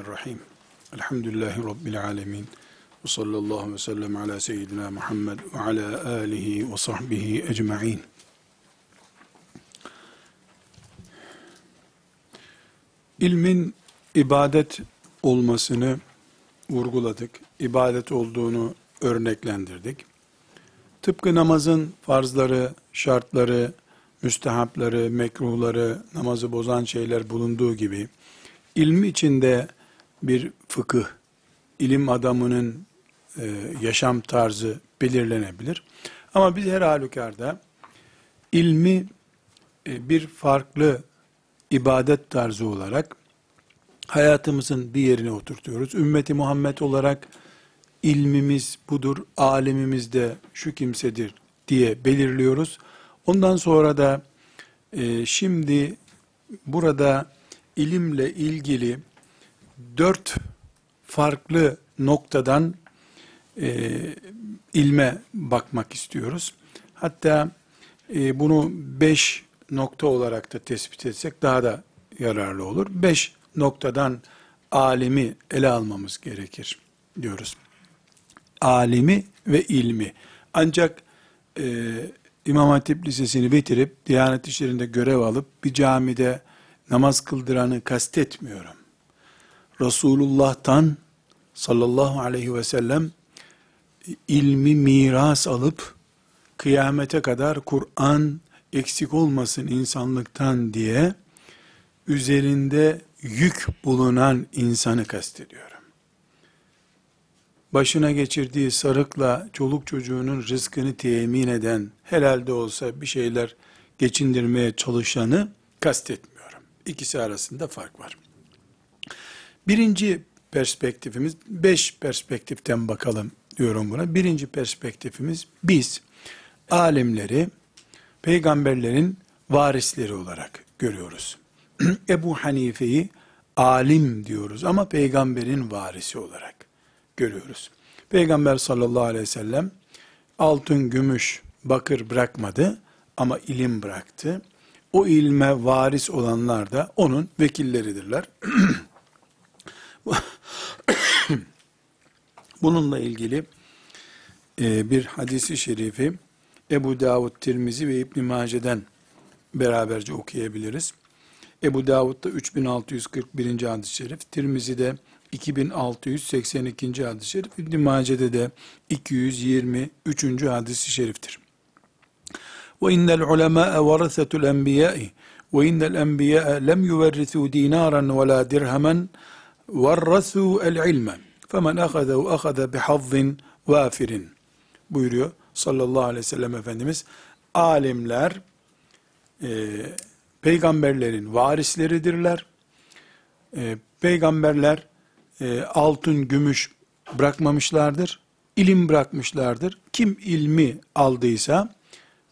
Bismillahirrahmanirrahim. Elhamdülillahi Rabbil alemin. Ve sallallahu ve sellem ala seyyidina Muhammed ve ala alihi ve sahbihi ecma'in. İlmin ibadet olmasını vurguladık. İbadet olduğunu örneklendirdik. Tıpkı namazın farzları, şartları, müstehapları, mekruhları, namazı bozan şeyler bulunduğu gibi, ilmi içinde bir fıkıh, ilim adamının e, yaşam tarzı belirlenebilir. Ama biz her halükarda ilmi e, bir farklı ibadet tarzı olarak hayatımızın bir yerine oturtuyoruz. Ümmeti Muhammed olarak ilmimiz budur, alimimiz de şu kimsedir diye belirliyoruz. Ondan sonra da e, şimdi burada ilimle ilgili dört farklı noktadan e, ilme bakmak istiyoruz. Hatta e, bunu beş nokta olarak da tespit etsek daha da yararlı olur. Beş noktadan alimi ele almamız gerekir diyoruz. Alimi ve ilmi. Ancak e, İmam Hatip Lisesi'ni bitirip Diyanet İşleri'nde görev alıp bir camide namaz kıldıranı kastetmiyorum. Resulullah'tan sallallahu aleyhi ve sellem ilmi miras alıp kıyamete kadar Kur'an eksik olmasın insanlıktan diye üzerinde yük bulunan insanı kastediyorum. Başına geçirdiği sarıkla çoluk çocuğunun rızkını temin eden, helalde olsa bir şeyler geçindirmeye çalışanı kastetmiyorum. İkisi arasında fark var. Birinci perspektifimiz, beş perspektiften bakalım diyorum buna. Birinci perspektifimiz, biz alimleri peygamberlerin varisleri olarak görüyoruz. Ebu Hanife'yi alim diyoruz ama peygamberin varisi olarak görüyoruz. Peygamber sallallahu aleyhi ve sellem altın, gümüş, bakır bırakmadı ama ilim bıraktı. O ilme varis olanlar da onun vekilleridirler. Bununla ilgili e, bir hadisi şerifi Ebu Davud, Tirmizi ve İbn Mace'den beraberce okuyabiliriz. Ebu Davud'da 3641. hadis-i şerif, Tirmizi'de 2682. hadis-i şerif, İbn Mace'de de 223. hadis-i şeriftir. Ve innel ulemâe varasetul enbiyâi ve innel enbiyâe lem yuverrisû dînâran ve el ilme. Femen ahadehu ahade bihazzin vafirin. Buyuruyor sallallahu aleyhi ve sellem Efendimiz. Alimler e, peygamberlerin varisleridirler. E, peygamberler e, altın, gümüş bırakmamışlardır. İlim bırakmışlardır. Kim ilmi aldıysa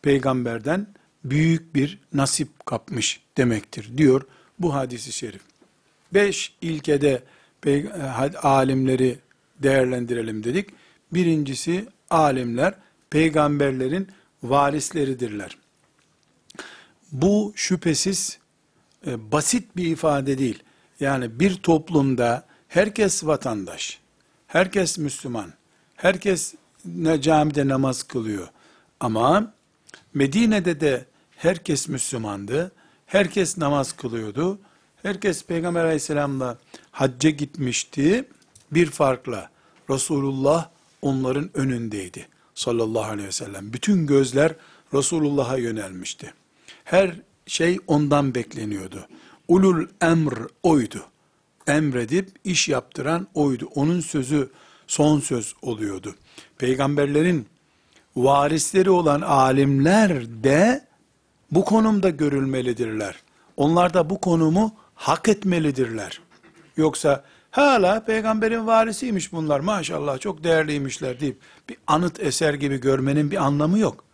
peygamberden büyük bir nasip kapmış demektir diyor bu hadisi şerif. Beş ilkede alimleri değerlendirelim dedik. Birincisi alimler peygamberlerin varisleridirler. Bu şüphesiz e, basit bir ifade değil. Yani bir toplumda herkes vatandaş, herkes Müslüman, herkes ne camide namaz kılıyor. Ama Medine'de de herkes Müslümandı, herkes namaz kılıyordu, herkes Peygamber aleyhisselamla hacca gitmişti. Bir farkla Resulullah onların önündeydi sallallahu aleyhi ve sellem. Bütün gözler Resulullah'a yönelmişti. Her şey ondan bekleniyordu. Ulul emr oydu. Emredip iş yaptıran oydu. Onun sözü son söz oluyordu. Peygamberlerin varisleri olan alimler de bu konumda görülmelidirler. Onlar da bu konumu hak etmelidirler. Yoksa hala peygamberin varisiymiş bunlar maşallah çok değerliymişler deyip bir anıt eser gibi görmenin bir anlamı yok.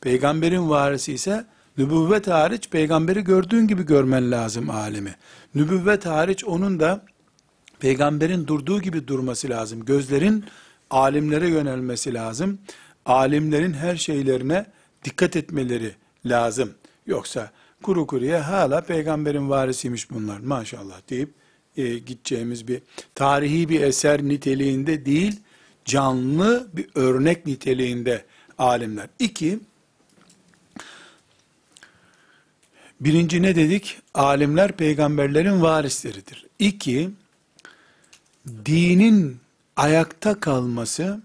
Peygamberin varisi ise nübüvvet hariç peygamberi gördüğün gibi görmen lazım alemi. Nübüvvet hariç onun da peygamberin durduğu gibi durması lazım. Gözlerin alimlere yönelmesi lazım. Alimlerin her şeylerine dikkat etmeleri lazım. Yoksa kuru kuruya hala peygamberin varisiymiş bunlar maşallah deyip e, gideceğimiz bir tarihi bir eser niteliğinde değil, canlı bir örnek niteliğinde alimler. İki, birinci ne dedik? Alimler peygamberlerin varisleridir. İki, dinin ayakta kalması,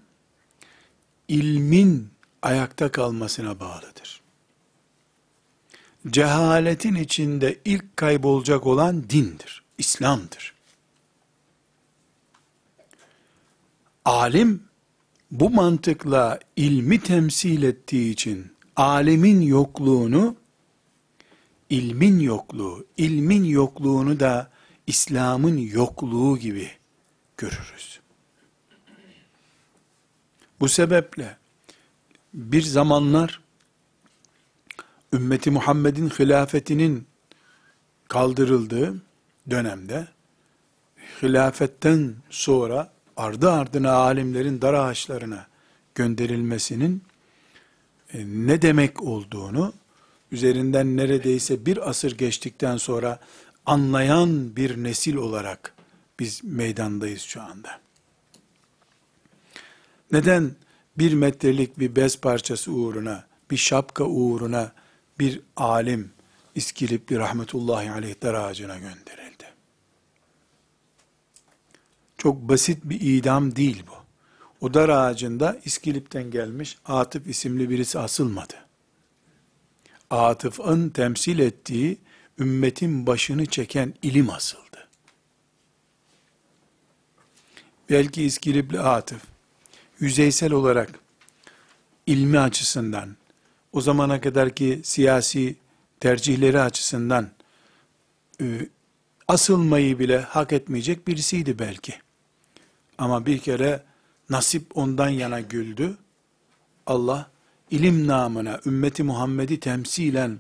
ilmin ayakta kalmasına bağlıdır. Cehaletin içinde ilk kaybolacak olan dindir, İslam'dır. Alim bu mantıkla ilmi temsil ettiği için alimin yokluğunu ilmin yokluğu, ilmin yokluğunu da İslam'ın yokluğu gibi görürüz. Bu sebeple bir zamanlar ümmeti Muhammed'in hilafetinin kaldırıldığı dönemde hilafetten sonra ardı ardına alimlerin dar ağaçlarına gönderilmesinin e, ne demek olduğunu üzerinden neredeyse bir asır geçtikten sonra anlayan bir nesil olarak biz meydandayız şu anda. Neden bir metrelik bir bez parçası uğruna, bir şapka uğruna bir alim İskilipli rahmetullahi aleyh dar ağacına gönderildi? Çok basit bir idam değil bu. O dar ağacında İskilip'ten gelmiş Atıf isimli birisi asılmadı. Atıf'ın temsil ettiği ümmetin başını çeken ilim asıldı. Belki İskilipli Atıf, yüzeysel olarak ilmi açısından, o zamana kadarki siyasi tercihleri açısından e, asılmayı bile hak etmeyecek birisiydi belki. Ama bir kere nasip ondan yana güldü. Allah ilim namına ümmeti Muhammed'i temsilen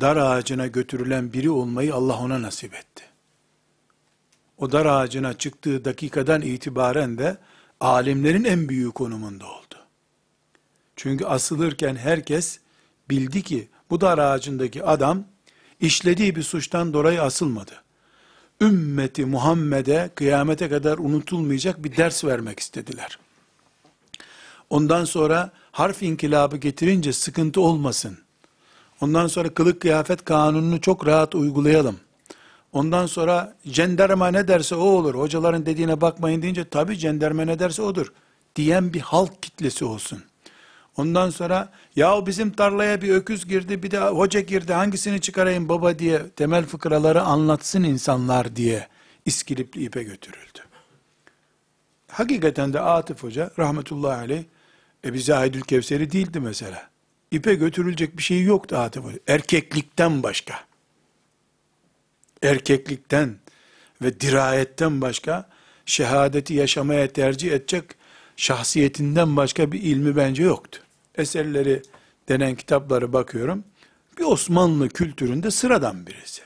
dar ağacına götürülen biri olmayı Allah ona nasip etti. O dar ağacına çıktığı dakikadan itibaren de alimlerin en büyük konumunda oldu. Çünkü asılırken herkes bildi ki bu dar ağacındaki adam işlediği bir suçtan dolayı asılmadı. Ümmeti Muhammed'e kıyamete kadar unutulmayacak bir ders vermek istediler. Ondan sonra harf inkılabı getirince sıkıntı olmasın. Ondan sonra kılık kıyafet kanununu çok rahat uygulayalım. Ondan sonra cenderma ne derse o olur. Hocaların dediğine bakmayın deyince tabi cenderme ne derse odur. Diyen bir halk kitlesi olsun. Ondan sonra ya bizim tarlaya bir öküz girdi bir de hoca girdi hangisini çıkarayım baba diye temel fıkraları anlatsın insanlar diye İskilipli ipe götürüldü. Hakikaten de Atıf Hoca rahmetullahi aleyh e bize Aydül Kevser'i değildi mesela. İpe götürülecek bir şey yoktu Atıf Hoca. Erkeklikten başka. Erkeklikten ve dirayetten başka şehadeti yaşamaya tercih edecek şahsiyetinden başka bir ilmi bence yoktu. Eserleri denen kitapları bakıyorum. Bir Osmanlı kültüründe sıradan birisi.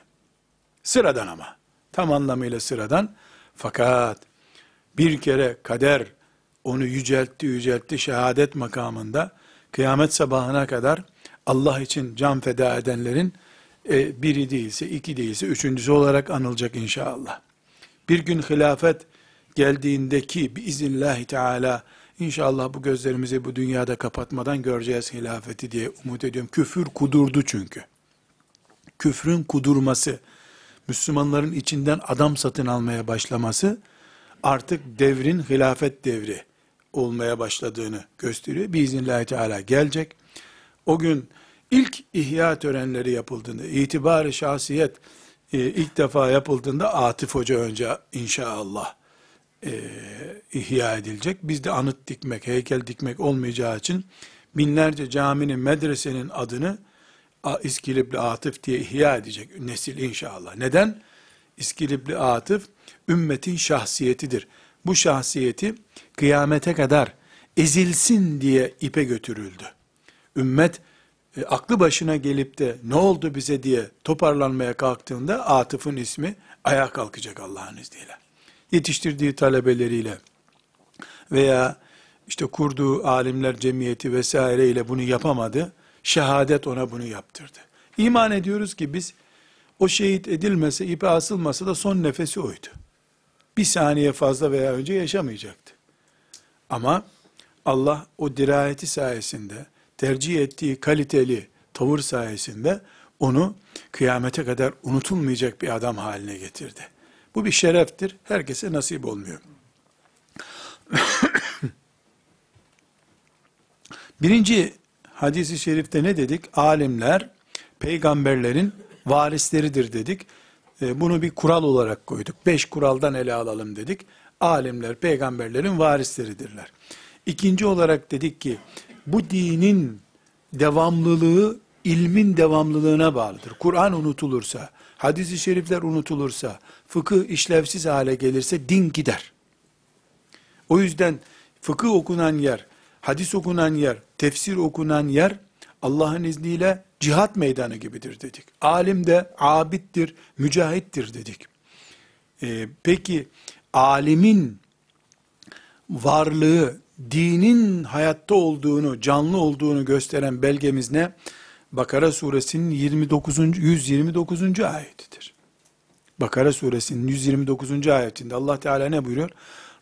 Sıradan ama. Tam anlamıyla sıradan. Fakat bir kere kader onu yüceltti yüceltti şehadet makamında kıyamet sabahına kadar Allah için can feda edenlerin e, biri değilse, iki değilse, üçüncüsü olarak anılacak inşallah. Bir gün hilafet geldiğindeki biiznillahü teala inşallah bu gözlerimizi bu dünyada kapatmadan göreceğiz hilafeti diye umut ediyorum. Küfür kudurdu çünkü. Küfrün kudurması, Müslümanların içinden adam satın almaya başlaması artık devrin hilafet devri olmaya başladığını gösteriyor. Biiznillahü teala gelecek. O gün ilk ihya törenleri yapıldığında, itibar şahsiyet e, ilk defa yapıldığında Atif Hoca önce inşallah e, ihya edilecek. Bizde anıt dikmek, heykel dikmek olmayacağı için binlerce caminin, medresenin adını İskilipli Atıf diye ihya edecek nesil inşallah. Neden? İskilipli Atıf ümmetin şahsiyetidir. Bu şahsiyeti kıyamete kadar ezilsin diye ipe götürüldü. Ümmet e, aklı başına gelip de ne oldu bize diye toparlanmaya kalktığında Atıf'ın ismi ayağa kalkacak Allah'ın izniyle. Yetiştirdiği talebeleriyle veya işte kurduğu alimler cemiyeti vesaire ile bunu yapamadı. Şehadet ona bunu yaptırdı. İman ediyoruz ki biz o şehit edilmese, ipe asılmasa da son nefesi oydu. bir saniye fazla veya önce yaşamayacaktı. Ama Allah o dirayeti sayesinde, tercih ettiği kaliteli tavır sayesinde onu kıyamete kadar unutulmayacak bir adam haline getirdi. Bu bir şereftir. Herkese nasip olmuyor. Birinci hadisi şerifte ne dedik? Alimler peygamberlerin varisleridir dedik. E, bunu bir kural olarak koyduk. Beş kuraldan ele alalım dedik. Alimler peygamberlerin varisleridirler. İkinci olarak dedik ki bu dinin devamlılığı ilmin devamlılığına bağlıdır. Kur'an unutulursa, hadis-i şerifler unutulursa, fıkıh işlevsiz hale gelirse din gider. O yüzden fıkıh okunan yer, hadis okunan yer, tefsir okunan yer Allah'ın izniyle cihat meydanı gibidir dedik. Alim de abittir, mücahittir dedik. Ee, peki alimin varlığı, dinin hayatta olduğunu, canlı olduğunu gösteren belgemiz ne? Bakara suresinin 29. 129. ayetidir. Bakara suresinin 129. ayetinde Allah Teala ne buyuruyor?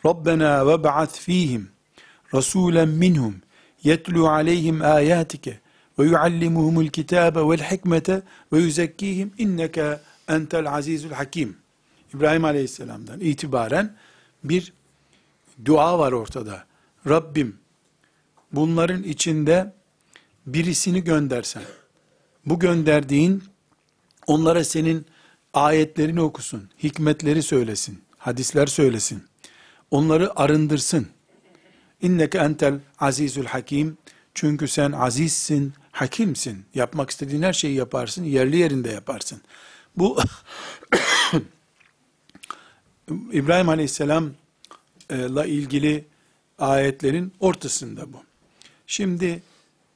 Rabbena ve ba'at fihim rasulen minhum yetlu aleyhim ayatike ve yuallimuhumul kitabe vel hikmete ve yuzekkihim inneke entel azizul hakim. İbrahim Aleyhisselam'dan itibaren bir dua var ortada. Rabbim bunların içinde birisini göndersen, bu gönderdiğin onlara senin ayetlerini okusun, hikmetleri söylesin, hadisler söylesin, onları arındırsın. İnneke entel azizül hakim, çünkü sen azizsin, hakimsin. Yapmak istediğin her şeyi yaparsın, yerli yerinde yaparsın. Bu İbrahim Aleyhisselam'la ilgili ayetlerin ortasında bu. Şimdi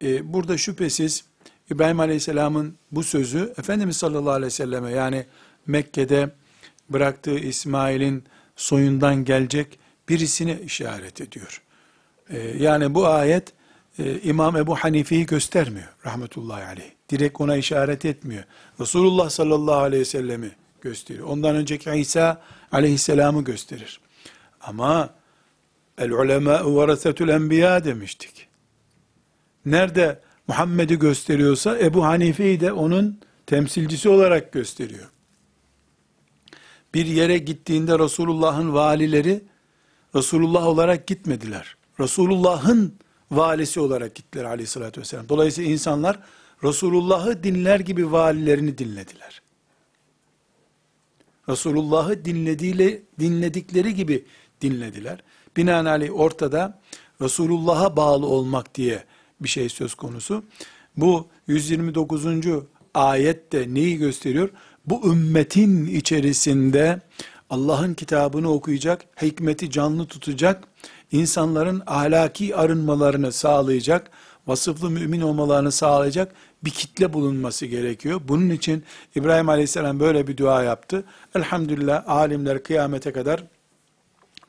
e, burada şüphesiz İbrahim Aleyhisselam'ın bu sözü Efendimiz sallallahu aleyhi ve selleme yani Mekke'de bıraktığı İsmail'in soyundan gelecek birisine işaret ediyor. E, yani bu ayet e, İmam Ebu Hanife'yi göstermiyor rahmetullahi aleyh. Direkt ona işaret etmiyor. Resulullah sallallahu aleyhi ve sellemi gösteriyor. Ondan önceki İsa aleyhisselamı gösterir. Ama el ulema varasetül enbiya demiştik. Nerede Muhammed'i gösteriyorsa Ebu Hanife'yi de onun temsilcisi olarak gösteriyor. Bir yere gittiğinde Resulullah'ın valileri Resulullah olarak gitmediler. Resulullah'ın valisi olarak gittiler aleyhissalatü vesselam. Dolayısıyla insanlar Resulullah'ı dinler gibi valilerini dinlediler. Resulullah'ı dinlediğiyle, dinledikleri gibi dinlediler. Binaenaleyh ortada Resulullah'a bağlı olmak diye bir şey söz konusu. Bu 129. ayette neyi gösteriyor? Bu ümmetin içerisinde Allah'ın kitabını okuyacak, hikmeti canlı tutacak, insanların ahlaki arınmalarını sağlayacak, vasıflı mümin olmalarını sağlayacak bir kitle bulunması gerekiyor. Bunun için İbrahim Aleyhisselam böyle bir dua yaptı. Elhamdülillah alimler kıyamete kadar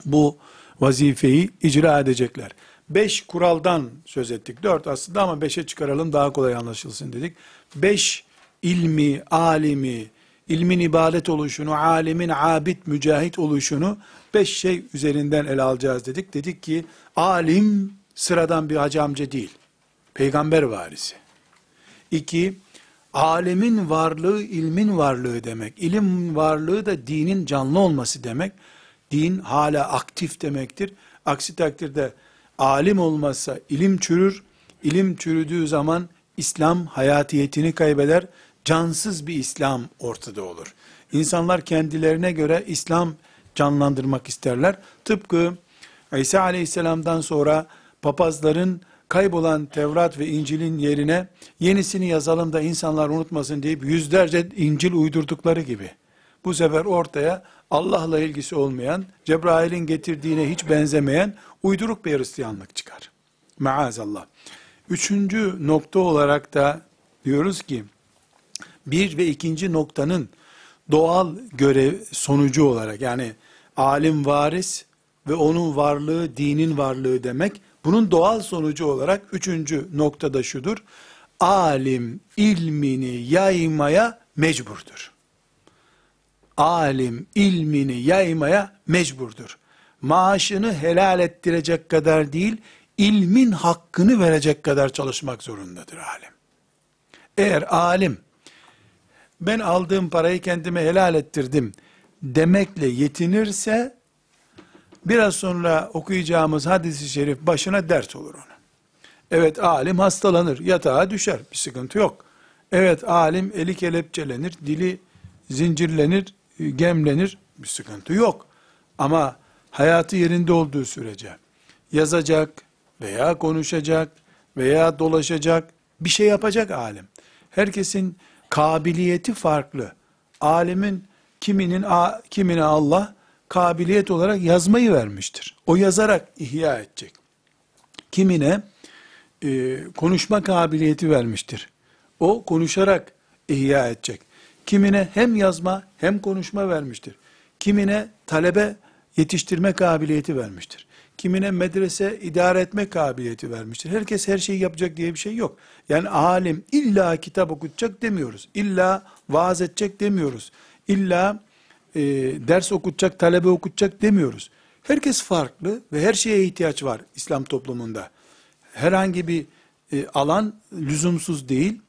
bu vazifeyi icra edecekler. Beş kuraldan söz ettik. Dört aslında ama beşe çıkaralım daha kolay anlaşılsın dedik. Beş ilmi, alimi, ilmin ibadet oluşunu, alimin abid, mücahit oluşunu beş şey üzerinden ele alacağız dedik. Dedik ki alim sıradan bir hacı amca değil. Peygamber varisi. İki, alemin varlığı ilmin varlığı demek. İlim varlığı da dinin canlı olması demek. Din hala aktif demektir. Aksi takdirde alim olmazsa ilim çürür. İlim çürüdüğü zaman İslam hayatiyetini kaybeder. Cansız bir İslam ortada olur. İnsanlar kendilerine göre İslam canlandırmak isterler. Tıpkı İsa aleyhisselamdan sonra papazların kaybolan Tevrat ve İncil'in yerine yenisini yazalım da insanlar unutmasın deyip yüzlerce İncil uydurdukları gibi. Bu sefer ortaya Allah'la ilgisi olmayan, Cebrail'in getirdiğine hiç benzemeyen uyduruk bir Hristiyanlık çıkar. Maazallah. Üçüncü nokta olarak da diyoruz ki, bir ve ikinci noktanın doğal görev sonucu olarak yani alim varis ve onun varlığı dinin varlığı demek. Bunun doğal sonucu olarak üçüncü noktada şudur. Alim ilmini yaymaya mecburdur. Alim ilmini yaymaya mecburdur. Maaşını helal ettirecek kadar değil, ilmin hakkını verecek kadar çalışmak zorundadır alim. Eğer alim, ben aldığım parayı kendime helal ettirdim demekle yetinirse, biraz sonra okuyacağımız hadisi şerif başına dert olur ona. Evet alim hastalanır, yatağa düşer, bir sıkıntı yok. Evet alim eli kelepçelenir, dili zincirlenir, gemlenir, bir sıkıntı yok. Ama hayatı yerinde olduğu sürece yazacak veya konuşacak veya dolaşacak bir şey yapacak alim. Herkesin kabiliyeti farklı. Alimin kiminin kimine Allah kabiliyet olarak yazmayı vermiştir. O yazarak ihya edecek. Kimine e, konuşma kabiliyeti vermiştir. O konuşarak ihya edecek. Kimine hem yazma hem konuşma vermiştir. Kimine talebe yetiştirme kabiliyeti vermiştir. Kimine medrese idare etme kabiliyeti vermiştir. Herkes her şeyi yapacak diye bir şey yok. Yani alim illa kitap okutacak demiyoruz. İlla vaaz edecek demiyoruz. İlla e, ders okutacak, talebe okutacak demiyoruz. Herkes farklı ve her şeye ihtiyaç var İslam toplumunda. Herhangi bir e, alan lüzumsuz değil.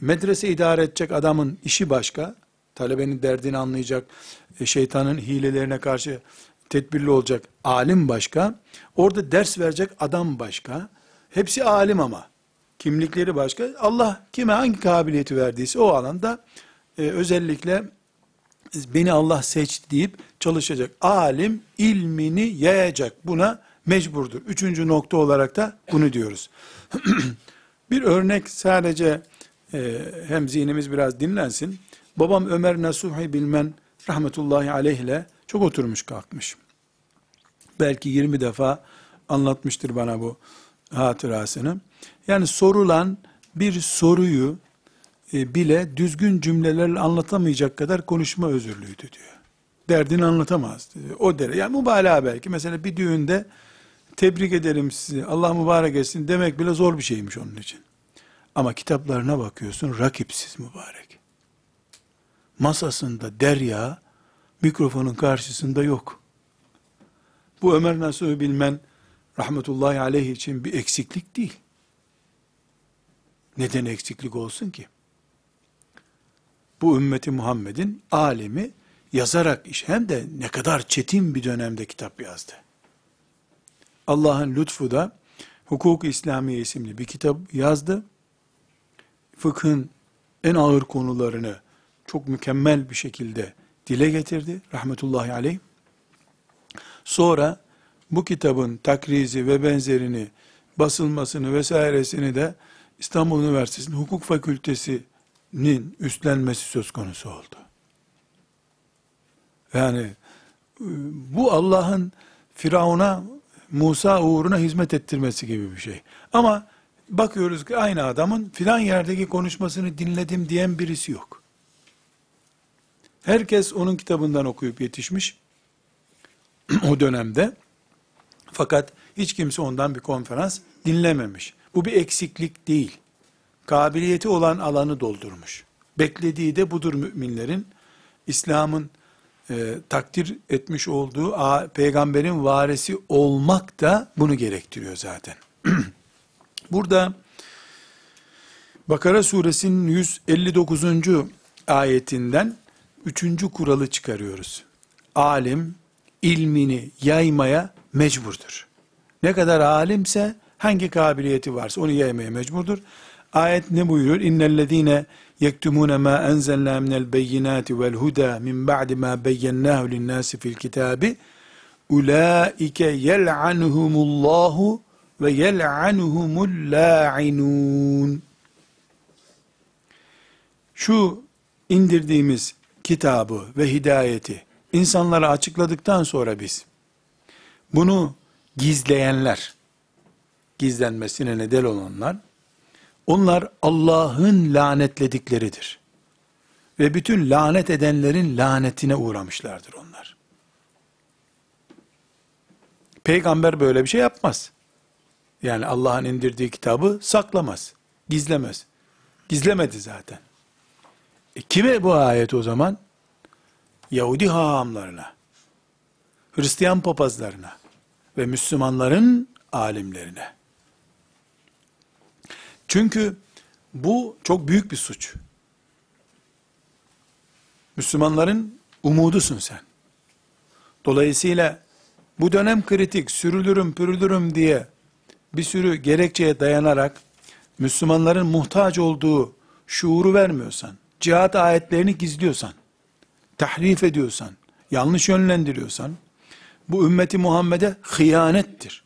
Medrese idare edecek adamın işi başka. Talebenin derdini anlayacak, e, şeytanın hilelerine karşı tedbirli olacak alim başka. Orada ders verecek adam başka. Hepsi alim ama. Kimlikleri başka. Allah kime hangi kabiliyeti verdiyse o alanda e, özellikle beni Allah seçti deyip çalışacak. Alim ilmini yayacak. Buna mecburdur. Üçüncü nokta olarak da bunu diyoruz. bir örnek sadece e, hem zihnimiz biraz dinlensin. Babam Ömer Nasuhi Bilmen rahmetullahi aleyh ile çok oturmuş kalkmış. Belki 20 defa anlatmıştır bana bu hatırasını. Yani sorulan bir soruyu e, bile düzgün cümlelerle anlatamayacak kadar konuşma özürlüydü diyor. Derdini anlatamaz. Diyor. O derece. Yani mübalağa belki. Mesela bir düğünde tebrik ederim sizi, Allah mübarek etsin demek bile zor bir şeymiş onun için. Ama kitaplarına bakıyorsun, rakipsiz mübarek. Masasında derya, mikrofonun karşısında yok. Bu Ömer Nasuh'u bilmen, rahmetullahi aleyh için bir eksiklik değil. Neden eksiklik olsun ki? Bu ümmeti Muhammed'in alemi yazarak iş hem de ne kadar çetin bir dönemde kitap yazdı. Allah'ın lütfu da Hukuk-u İslamiye isimli bir kitap yazdı. Fıkhın en ağır konularını çok mükemmel bir şekilde dile getirdi. Rahmetullahi aleyh. Sonra bu kitabın takrizi ve benzerini basılmasını vesairesini de İstanbul Üniversitesi'nin hukuk fakültesinin üstlenmesi söz konusu oldu. Yani bu Allah'ın Firavun'a Musa uğruna hizmet ettirmesi gibi bir şey. Ama bakıyoruz ki aynı adamın filan yerdeki konuşmasını dinledim diyen birisi yok. Herkes onun kitabından okuyup yetişmiş o dönemde. Fakat hiç kimse ondan bir konferans dinlememiş. Bu bir eksiklik değil. Kabiliyeti olan alanı doldurmuş. Beklediği de budur müminlerin. İslam'ın e, takdir etmiş olduğu a, peygamberin varisi olmak da bunu gerektiriyor zaten. Burada Bakara suresinin 159. ayetinden üçüncü kuralı çıkarıyoruz. Alim ilmini yaymaya mecburdur. Ne kadar alimse hangi kabiliyeti varsa onu yaymaya mecburdur. Ayet ne buyuruyor? İnnellezine yektumune ma enzelna minel beyinati vel huda min ba'di ma beyyennahu linnâsi fil kitabi ulaike yel'anuhumullahu ve yel'anuhumul la'inun. Şu indirdiğimiz kitabı ve hidayeti insanlara açıkladıktan sonra biz bunu gizleyenler, gizlenmesine neden olanlar, onlar Allah'ın lanetledikleridir. Ve bütün lanet edenlerin lanetine uğramışlardır onlar. Peygamber böyle bir şey yapmaz. Yani Allah'ın indirdiği kitabı saklamaz, gizlemez. Gizlemedi zaten. E kime bu ayet o zaman? Yahudi hahamlarına, Hristiyan papazlarına ve Müslümanların alimlerine. Çünkü bu çok büyük bir suç. Müslümanların umudusun sen. Dolayısıyla bu dönem kritik, sürülürüm pürülürüm diye bir sürü gerekçeye dayanarak Müslümanların muhtaç olduğu şuuru vermiyorsan, cihat ayetlerini gizliyorsan, tahrif ediyorsan, yanlış yönlendiriyorsan, bu ümmeti Muhammed'e hıyanettir.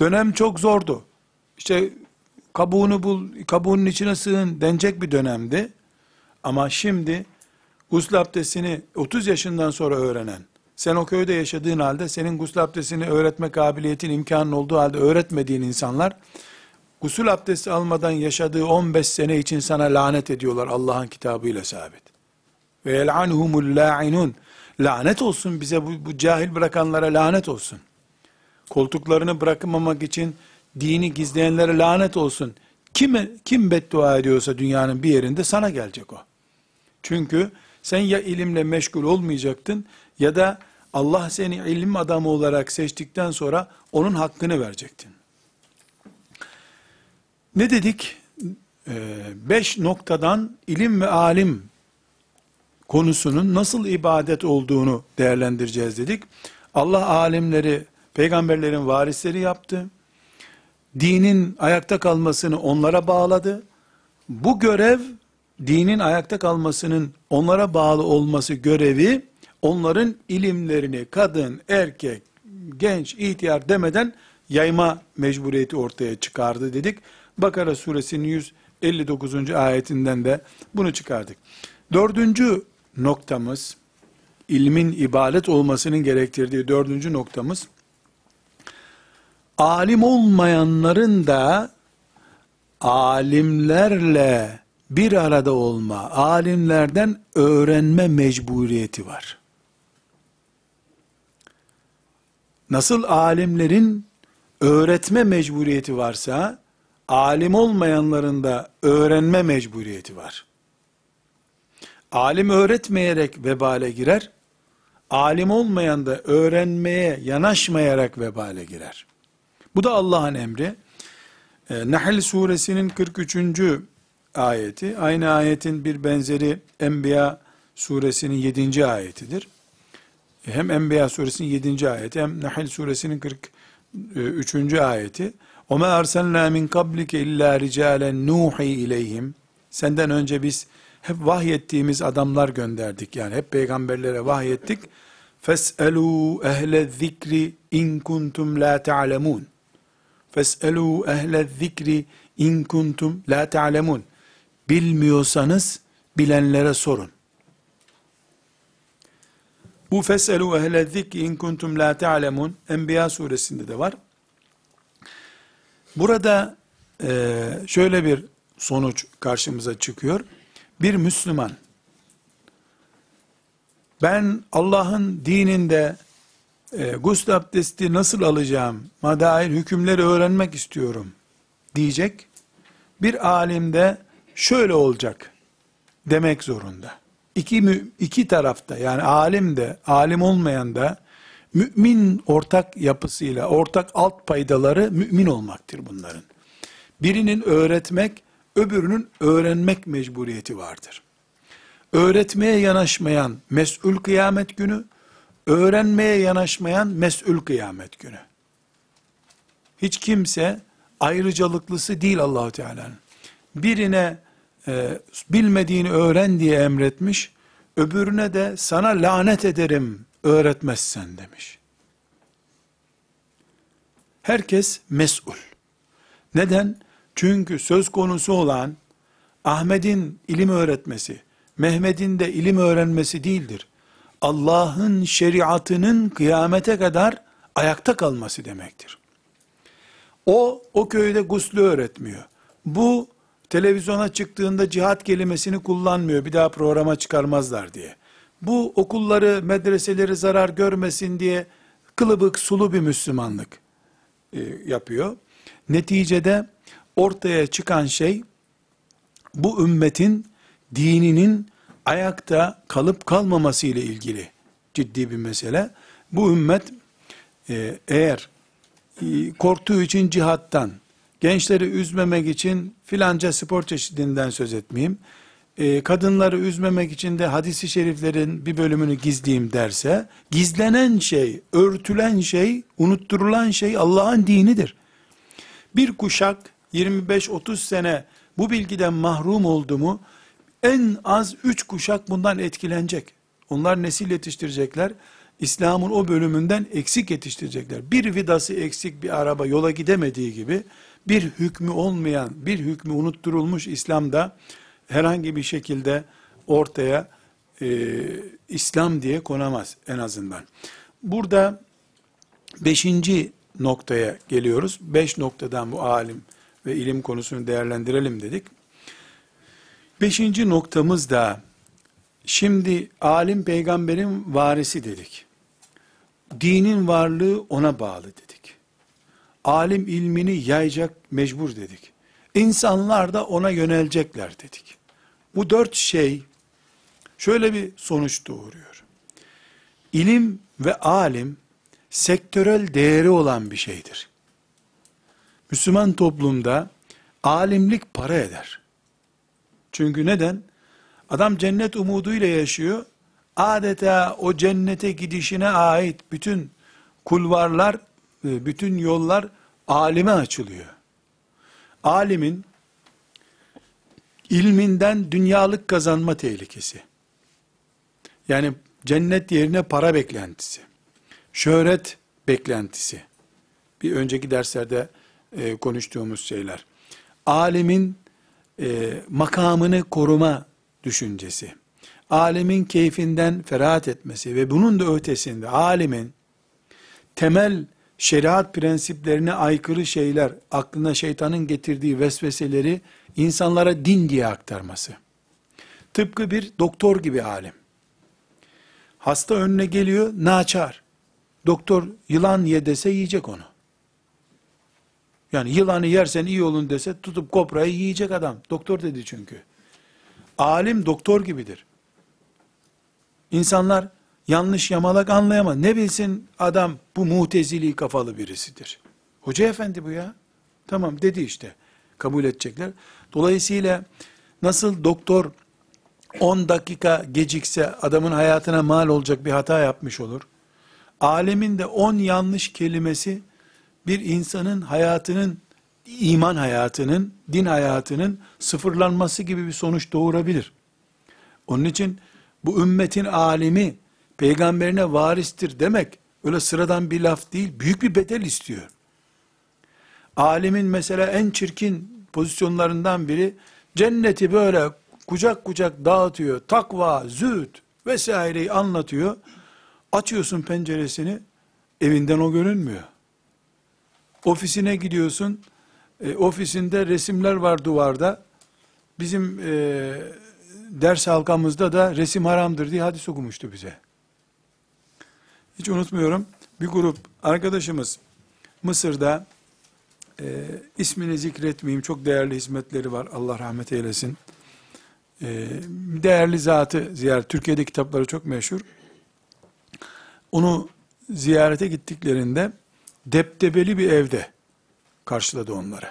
Dönem çok zordu. İşte kabuğunu bul, kabuğunun içine sığın denecek bir dönemdi. Ama şimdi gusül abdestini 30 yaşından sonra öğrenen, sen o köyde yaşadığın halde senin gusül abdestini öğretme kabiliyetin imkanın olduğu halde öğretmediğin insanlar, gusül abdesti almadan yaşadığı 15 sene için sana lanet ediyorlar Allah'ın kitabıyla sabit. Ve yel'anhumul la'inun. Lanet olsun bize bu, bu cahil bırakanlara lanet olsun. Koltuklarını bırakmamak için dini gizleyenlere lanet olsun. Kim, kim beddua ediyorsa dünyanın bir yerinde sana gelecek o. Çünkü sen ya ilimle meşgul olmayacaktın ya da Allah seni ilim adamı olarak seçtikten sonra onun hakkını verecektin. Ne dedik? Ee, beş noktadan ilim ve alim konusunun nasıl ibadet olduğunu değerlendireceğiz dedik. Allah alimleri peygamberlerin varisleri yaptı. Dinin ayakta kalmasını onlara bağladı. Bu görev dinin ayakta kalmasının onlara bağlı olması görevi onların ilimlerini kadın, erkek, genç, ihtiyar demeden yayma mecburiyeti ortaya çıkardı dedik. Bakara suresinin 159. ayetinden de bunu çıkardık. Dördüncü noktamız, ilmin ibadet olmasının gerektirdiği dördüncü noktamız, alim olmayanların da alimlerle bir arada olma, alimlerden öğrenme mecburiyeti var. Nasıl alimlerin öğretme mecburiyeti varsa, alim olmayanların da öğrenme mecburiyeti var. Alim öğretmeyerek vebale girer, alim olmayan da öğrenmeye yanaşmayarak vebale girer. Bu da Allah'ın emri. E, Nahl suresinin 43. ayeti, aynı ayetin bir benzeri Enbiya suresinin 7. ayetidir E, hem Enbiya suresinin 7. ayeti hem Nahl suresinin 43. ayeti. وَمَا أَرْسَلْنَا مِنْ قَبْلِكَ اِلَّا رِجَالًا نُوحِي اِلَيْهِمْ Senden önce biz hep vahyettiğimiz adamlar gönderdik. Yani hep peygamberlere vahyettik. فَاسْأَلُوا اَهْلَ الذِّكْرِ اِنْ كُنْتُمْ لَا تَعْلَمُونَ فَاسْأَلُوا اَهْلَ الذِّكْرِ اِنْ كُنْتُمْ لَا تَعْلَمُونَ Bilmiyorsanız bilenlere sorun. Bu feselu ehle zikri in kuntum la ta'lemun Enbiya suresinde de var. Burada e, şöyle bir sonuç karşımıza çıkıyor. Bir Müslüman ben Allah'ın dininde e, gusül abdesti nasıl alacağım dair hükümleri öğrenmek istiyorum diyecek. Bir alimde şöyle olacak demek zorunda. İki, iki tarafta yani alim de alim olmayan da mümin ortak yapısıyla ortak alt paydaları mümin olmaktır bunların. Birinin öğretmek öbürünün öğrenmek mecburiyeti vardır. Öğretmeye yanaşmayan mes'ül kıyamet günü, öğrenmeye yanaşmayan mes'ül kıyamet günü. Hiç kimse ayrıcalıklısı değil Allahu Teala'nın. Birine e, bilmediğini öğren diye emretmiş, öbürüne de sana lanet ederim öğretmezsen demiş. Herkes mesul. Neden? Çünkü söz konusu olan Ahmet'in ilim öğretmesi, Mehmet'in de ilim öğrenmesi değildir. Allah'ın şeriatının kıyamete kadar ayakta kalması demektir. O, o köyde guslü öğretmiyor. Bu, televizyona çıktığında cihat kelimesini kullanmıyor, bir daha programa çıkarmazlar diye. Bu okulları, medreseleri zarar görmesin diye kılıbık, sulu bir Müslümanlık e, yapıyor. Neticede ortaya çıkan şey, bu ümmetin dininin ayakta kalıp kalmaması ile ilgili ciddi bir mesele. Bu ümmet e, eğer e, korktuğu için cihattan, gençleri üzmemek için filanca spor çeşidinden söz etmeyeyim, e, kadınları üzmemek için de hadisi şeriflerin bir bölümünü gizleyeyim derse, gizlenen şey, örtülen şey, unutturulan şey Allah'ın dinidir. Bir kuşak 25-30 sene bu bilgiden mahrum oldu mu, en az 3 kuşak bundan etkilenecek. Onlar nesil yetiştirecekler. İslam'ın o bölümünden eksik yetiştirecekler. Bir vidası eksik bir araba yola gidemediği gibi, bir hükmü olmayan, bir hükmü unutturulmuş İslam'da herhangi bir şekilde ortaya e, İslam diye konamaz en azından. Burada beşinci noktaya geliyoruz. Beş noktadan bu alim ve ilim konusunu değerlendirelim dedik. Beşinci noktamız da şimdi alim peygamberin varisi dedik. Dinin varlığı ona bağlı dedik. Alim ilmini yayacak mecbur dedik. İnsanlar da ona yönelecekler dedik. Bu dört şey şöyle bir sonuç doğuruyor. İlim ve alim sektörel değeri olan bir şeydir. Müslüman toplumda alimlik para eder. Çünkü neden? Adam cennet umuduyla yaşıyor. Adeta o cennete gidişine ait bütün kulvarlar, bütün yollar alime açılıyor. Alimin ilminden dünyalık kazanma tehlikesi. Yani cennet yerine para beklentisi. Şöhret beklentisi. Bir önceki derslerde e, konuştuğumuz şeyler. Alimin e, makamını koruma düşüncesi. Alimin keyfinden ferahat etmesi ve bunun da ötesinde alimin temel şeriat prensiplerine aykırı şeyler, aklına şeytanın getirdiği vesveseleri insanlara din diye aktarması. Tıpkı bir doktor gibi alim. Hasta önüne geliyor, naçar. Doktor yılan ye dese yiyecek onu. Yani yılanı yersen iyi olun dese tutup koprayı yiyecek adam. Doktor dedi çünkü. Alim doktor gibidir. İnsanlar yanlış yamalak anlayamaz. Ne bilsin adam bu mutezili kafalı birisidir. Hoca efendi bu ya. Tamam dedi işte. Kabul edecekler. Dolayısıyla nasıl doktor 10 dakika gecikse adamın hayatına mal olacak bir hata yapmış olur. Alemin de 10 yanlış kelimesi bir insanın hayatının, iman hayatının, din hayatının sıfırlanması gibi bir sonuç doğurabilir. Onun için bu ümmetin alimi peygamberine varistir demek öyle sıradan bir laf değil, büyük bir bedel istiyor. Alimin mesela en çirkin pozisyonlarından biri cenneti böyle kucak kucak dağıtıyor, takva, zühd vesaireyi anlatıyor. Açıyorsun penceresini, evinden o görünmüyor. Ofisine gidiyorsun, e, ofisinde resimler var duvarda. Bizim e, ders halkamızda da resim haramdır diye hadis okumuştu bize. Hiç unutmuyorum. Bir grup arkadaşımız Mısır'da e, ismini zikretmeyeyim. Çok değerli hizmetleri var. Allah rahmet eylesin. E, değerli zatı ziyaret. Türkiye'de kitapları çok meşhur. Onu ziyarete gittiklerinde deptebeli bir evde karşıladı onları.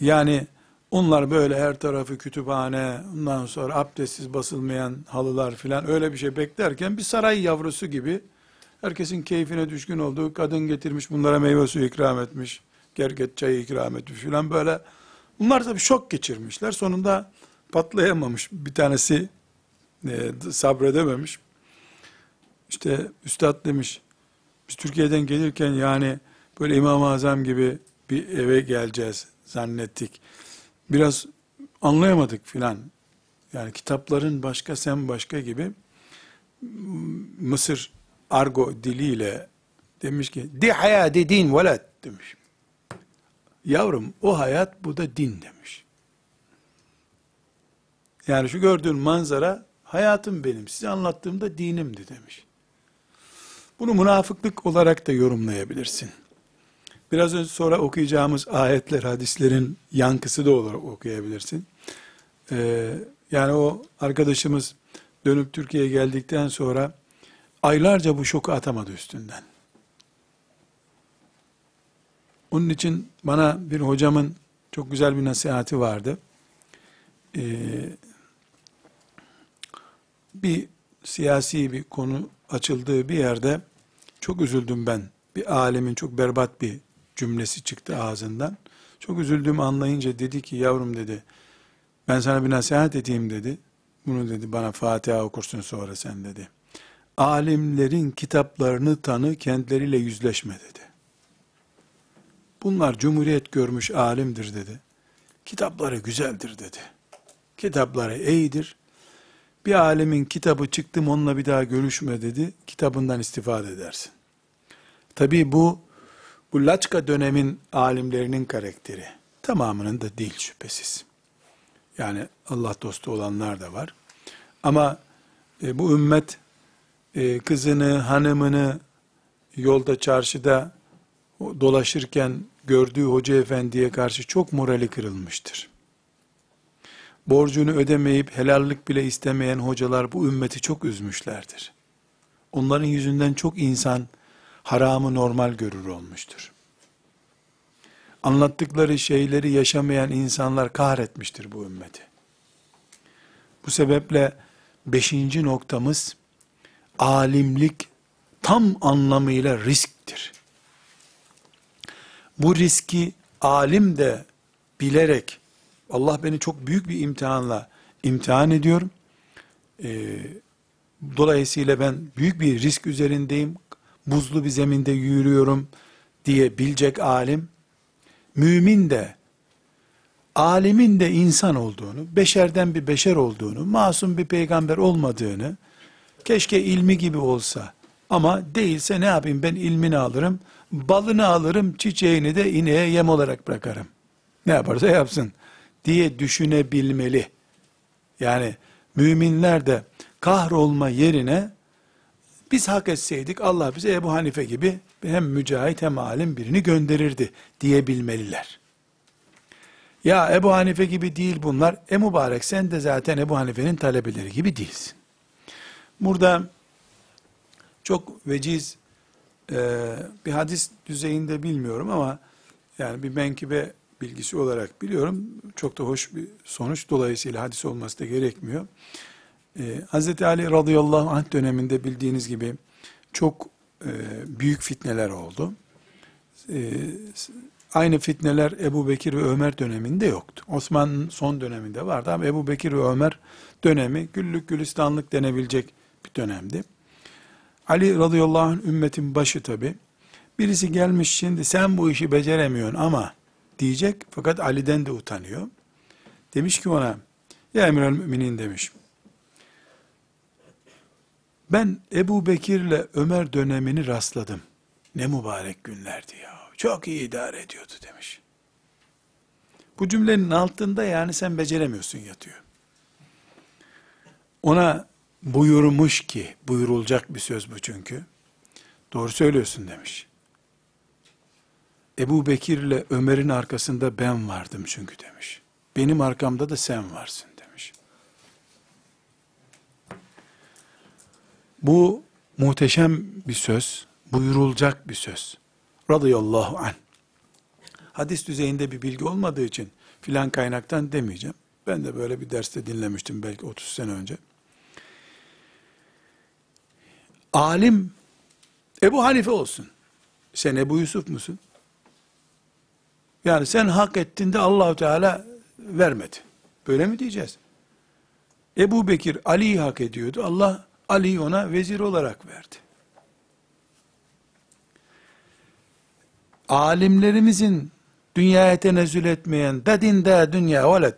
Yani onlar böyle her tarafı kütüphane, ondan sonra abdestsiz basılmayan halılar filan öyle bir şey beklerken bir saray yavrusu gibi herkesin keyfine düşkün olduğu kadın getirmiş bunlara meyve suyu ikram etmiş, gerget çayı ikram etmiş filan böyle. Bunlar tabii şok geçirmişler. Sonunda patlayamamış. Bir tanesi e, sabredememiş. İşte üstad demiş, biz Türkiye'den gelirken yani böyle İmam-ı Azam gibi bir eve geleceğiz zannettik. Biraz anlayamadık filan. Yani kitapların başka sen başka gibi Mısır argo diliyle demiş ki di hayati din velet demiş. Yavrum o hayat bu da din demiş. Yani şu gördüğün manzara hayatım benim. Size anlattığımda dinimdi demiş. Bunu münafıklık olarak da yorumlayabilirsin. Biraz önce sonra okuyacağımız ayetler, hadislerin yankısı da olarak okuyabilirsin. Ee, Yani o arkadaşımız dönüp Türkiye'ye geldikten sonra aylarca bu şoku atamadı üstünden. Onun için bana bir hocamın çok güzel bir nasihati vardı. Ee, bir siyasi bir konu açıldığı bir yerde çok üzüldüm ben. Bir alemin çok berbat bir cümlesi çıktı ağzından. Çok üzüldüğümü anlayınca dedi ki yavrum dedi ben sana bir nasihat edeyim dedi. Bunu dedi bana Fatiha okursun sonra sen dedi. Alimlerin kitaplarını tanı kendileriyle yüzleşme dedi. Bunlar cumhuriyet görmüş alimdir dedi. Kitapları güzeldir dedi. Kitapları iyidir. Bir alemin kitabı çıktım onunla bir daha görüşme dedi. Kitabından istifade edersin. Tabi bu, bu Laçka dönemin alimlerinin karakteri. Tamamının da değil şüphesiz. Yani Allah dostu olanlar da var. Ama e, bu ümmet e, kızını, hanımını yolda, çarşıda dolaşırken gördüğü hoca efendiye karşı çok morali kırılmıştır. Borcunu ödemeyip helallik bile istemeyen hocalar bu ümmeti çok üzmüşlerdir. Onların yüzünden çok insan haramı normal görür olmuştur. Anlattıkları şeyleri yaşamayan insanlar kahretmiştir bu ümmeti. Bu sebeple beşinci noktamız alimlik tam anlamıyla risktir. Bu riski alim de bilerek Allah beni çok büyük bir imtihanla imtihan ediyor. Ee, dolayısıyla ben büyük bir risk üzerindeyim. Buzlu bir zeminde yürüyorum diye bilecek alim. Mümin de alimin de insan olduğunu, beşerden bir beşer olduğunu, masum bir peygamber olmadığını, keşke ilmi gibi olsa ama değilse ne yapayım ben ilmini alırım, balını alırım, çiçeğini de ineğe yem olarak bırakarım. Ne yaparsa yapsın diye düşünebilmeli. Yani müminler de kahrolma yerine biz hak etseydik Allah bize Ebu Hanife gibi hem mücahit hem alim birini gönderirdi diyebilmeliler. Ya Ebu Hanife gibi değil bunlar. E mübarek sen de zaten Ebu Hanife'nin talebeleri gibi değilsin. Burada çok veciz e, bir hadis düzeyinde bilmiyorum ama yani bir menkibe bilgisi olarak biliyorum. Çok da hoş bir sonuç. Dolayısıyla hadis olması da gerekmiyor. Ee, Hz. Ali radıyallahu anh döneminde bildiğiniz gibi çok e, büyük fitneler oldu. E, aynı fitneler Ebu Bekir ve Ömer döneminde yoktu. Osman'ın son döneminde vardı ama Ebu Bekir ve Ömer dönemi güllük gülistanlık denebilecek bir dönemdi. Ali radıyallahu anh ümmetin başı tabi. Birisi gelmiş şimdi sen bu işi beceremiyorsun ama diyecek fakat Ali'den de utanıyor. Demiş ki ona ya emir müminin demiş. Ben Ebu Bekir'le Ömer dönemini rastladım. Ne mübarek günlerdi ya. Çok iyi idare ediyordu demiş. Bu cümlenin altında yani sen beceremiyorsun yatıyor. Ona buyurmuş ki, buyurulacak bir söz bu çünkü. Doğru söylüyorsun demiş. Ebu Bekir ile Ömer'in arkasında ben vardım çünkü demiş. Benim arkamda da sen varsın demiş. Bu muhteşem bir söz, buyurulacak bir söz. Radıyallahu anh. Hadis düzeyinde bir bilgi olmadığı için filan kaynaktan demeyeceğim. Ben de böyle bir derste dinlemiştim belki 30 sene önce. Alim Ebu Hanife olsun. Sen Ebu Yusuf musun? Yani sen hak ettin de allah Teala vermedi. Böyle mi diyeceğiz? Ebu Bekir Ali'yi hak ediyordu. Allah Ali'yi ona vezir olarak verdi. Alimlerimizin dünyaya tenezzül etmeyen, dadinde dünya velet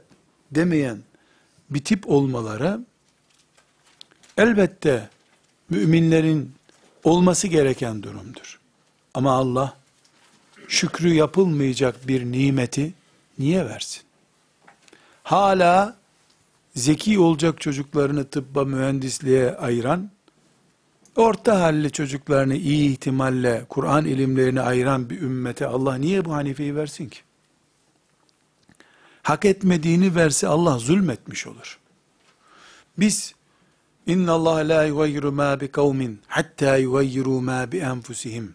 demeyen bir tip olmaları elbette müminlerin olması gereken durumdur. Ama Allah şükrü yapılmayacak bir nimeti niye versin? Hala zeki olacak çocuklarını tıbba mühendisliğe ayıran, orta halli çocuklarını iyi ihtimalle Kur'an ilimlerini ayıran bir ümmete Allah niye bu hanifeyi versin ki? Hak etmediğini verse Allah zulmetmiş olur. Biz inna Allah la yugayyiru ma bi kavmin hatta yugayyiru ma bi enfusihim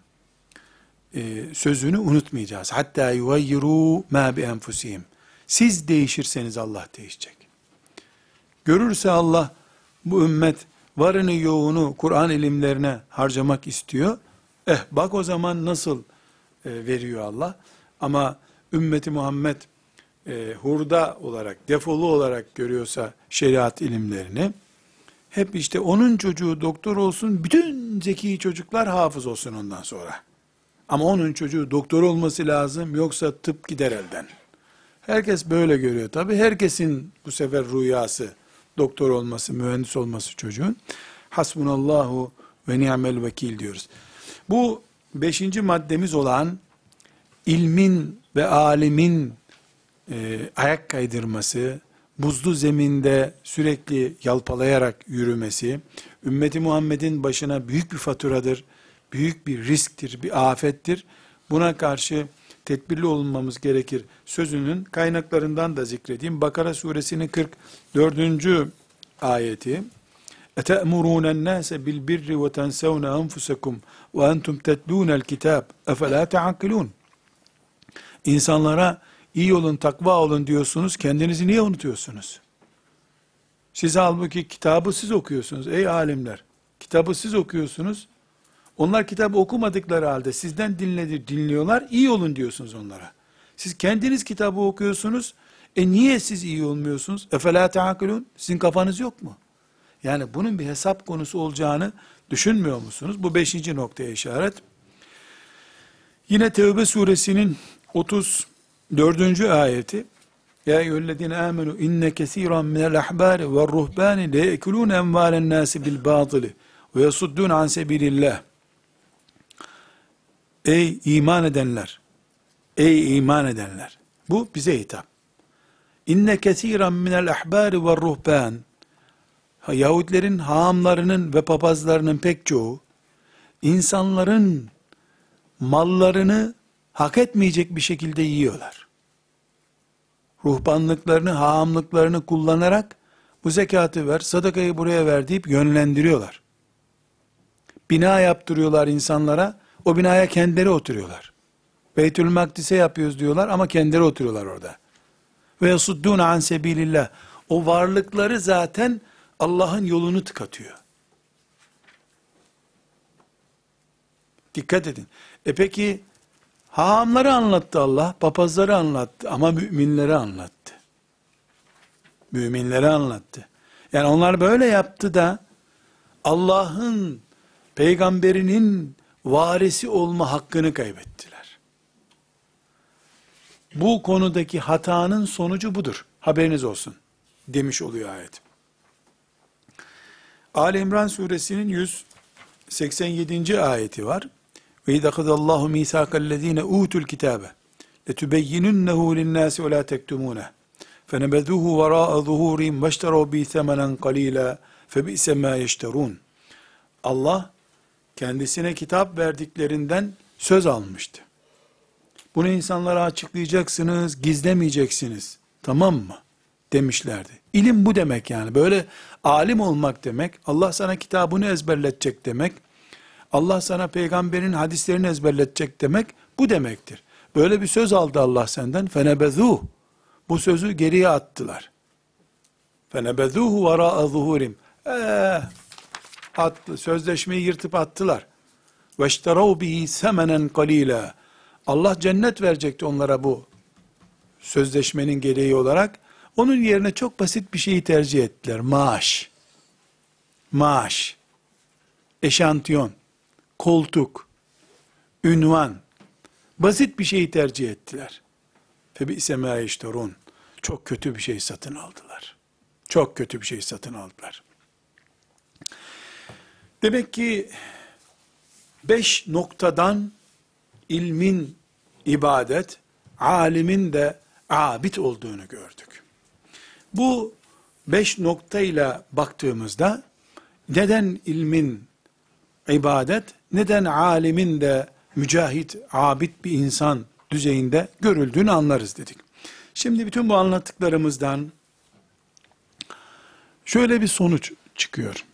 e, sözünü unutmayacağız. Hatta yugayyiru ma bi enfusihim. Siz değişirseniz Allah değişecek. Görürse Allah bu ümmet varını yoğunu Kur'an ilimlerine harcamak istiyor. Eh bak o zaman nasıl e, veriyor Allah. Ama ümmeti Muhammed e, hurda olarak, defolu olarak görüyorsa şeriat ilimlerini, hep işte onun çocuğu doktor olsun, bütün zeki çocuklar hafız olsun ondan sonra. Ama onun çocuğu doktor olması lazım, yoksa tıp gider elden. Herkes böyle görüyor. Tabi herkesin bu sefer rüyası, doktor olması, mühendis olması çocuğun. Hasbunallahu ve ni'mel vekil diyoruz. Bu beşinci maddemiz olan ilmin ve alimin e, ayak kaydırması, buzlu zeminde sürekli yalpalayarak yürümesi, ümmeti Muhammed'in başına büyük bir faturadır, büyük bir risktir, bir afettir. Buna karşı tedbirli olmamız gerekir. Sözünün kaynaklarından da zikredeyim. Bakara suresinin 44. ayeti. اَتَأْمُرُونَ النَّاسَ بِالْبِرِّ وَتَنْسَوْنَ أَنْفُسَكُمْ وَأَنْتُمْ تَتْلُونَ الْكِتَابِ اَفَلَا تَعَقِلُونَ İnsanlara iyi olun, takva olun diyorsunuz, kendinizi niye unutuyorsunuz? Siz halbuki kitabı siz okuyorsunuz ey alimler. Kitabı siz okuyorsunuz. onlar kitabı okumadıkları halde sizden dinledi, dinliyorlar, iyi olun diyorsunuz onlara. Siz kendiniz kitabı okuyorsunuz, e niye siz iyi olmuyorsunuz? Efela teakülün, sizin kafanız yok mu? Yani bunun bir hesap konusu olacağını düşünmüyor musunuz? Bu beşinci noktaya işaret. Yine Tevbe suresinin 34. ayeti Ya eyyühellezine amenu inne kesiran minel ahbari ve ruhbani le yekulun envalen nasi bil batili ve yasuddun an sebilillah Ey iman edenler Ey iman edenler bu bize hitap İnne kesiran minel ahbari ve ruhban Yahudilerin haamlarının ve papazlarının pek çoğu insanların mallarını hak etmeyecek bir şekilde yiyorlar. Ruhbanlıklarını, haamlıklarını kullanarak bu zekatı ver, sadakayı buraya ver deyip yönlendiriyorlar. Bina yaptırıyorlar insanlara, o binaya kendileri oturuyorlar. Beytül Makdis'e yapıyoruz diyorlar ama kendileri oturuyorlar orada. Ve yasuddun an sebilillah. O varlıkları zaten Allah'ın yolunu tıkatıyor. Dikkat edin. E peki hahamları anlattı Allah, papazları anlattı ama müminleri anlattı. Müminleri anlattı. Yani onlar böyle yaptı da Allah'ın peygamberinin varisi olma hakkını kaybettiler. Bu konudaki hatanın sonucu budur. Haberiniz olsun demiş oluyor ayet. Ali İmran suresinin 187. ayeti var. Ve idakadallahu misakallezine utul kitabe letubeyyinunnehu linnâsi ve la tektumûneh fenebeduhu verâ'a zuhûrihim veşterû bi semenen qalîlâ febi'se mâ yeşterûn Allah kendisine kitap verdiklerinden söz almıştı. Bunu insanlara açıklayacaksınız, gizlemeyeceksiniz. Tamam mı? Demişlerdi. İlim bu demek yani. Böyle alim olmak demek, Allah sana kitabını ezberletecek demek, Allah sana peygamberin hadislerini ezberletecek demek bu demektir. Böyle bir söz aldı Allah senden. Fenebezuh. Bu sözü geriye attılar. Fenebezuhu vera'a zuhurim. Eee attı. Sözleşmeyi yırtıp attılar. Veşterav bihi semenen kalila. Allah cennet verecekti onlara bu sözleşmenin gereği olarak. Onun yerine çok basit bir şeyi tercih ettiler. Maaş. Maaş. Eşantiyon. Koltuk. Ünvan. Basit bir şeyi tercih ettiler. Febi'se mâ yeşterun. Çok kötü bir şey satın aldılar. Çok kötü bir şey satın aldılar. Demek ki beş noktadan ilmin ibadet, alimin de abid olduğunu gördük. Bu beş noktayla baktığımızda neden ilmin ibadet, neden alimin de mücahit, abid bir insan düzeyinde görüldüğünü anlarız dedik. Şimdi bütün bu anlattıklarımızdan Şöyle bir sonuç çıkıyor.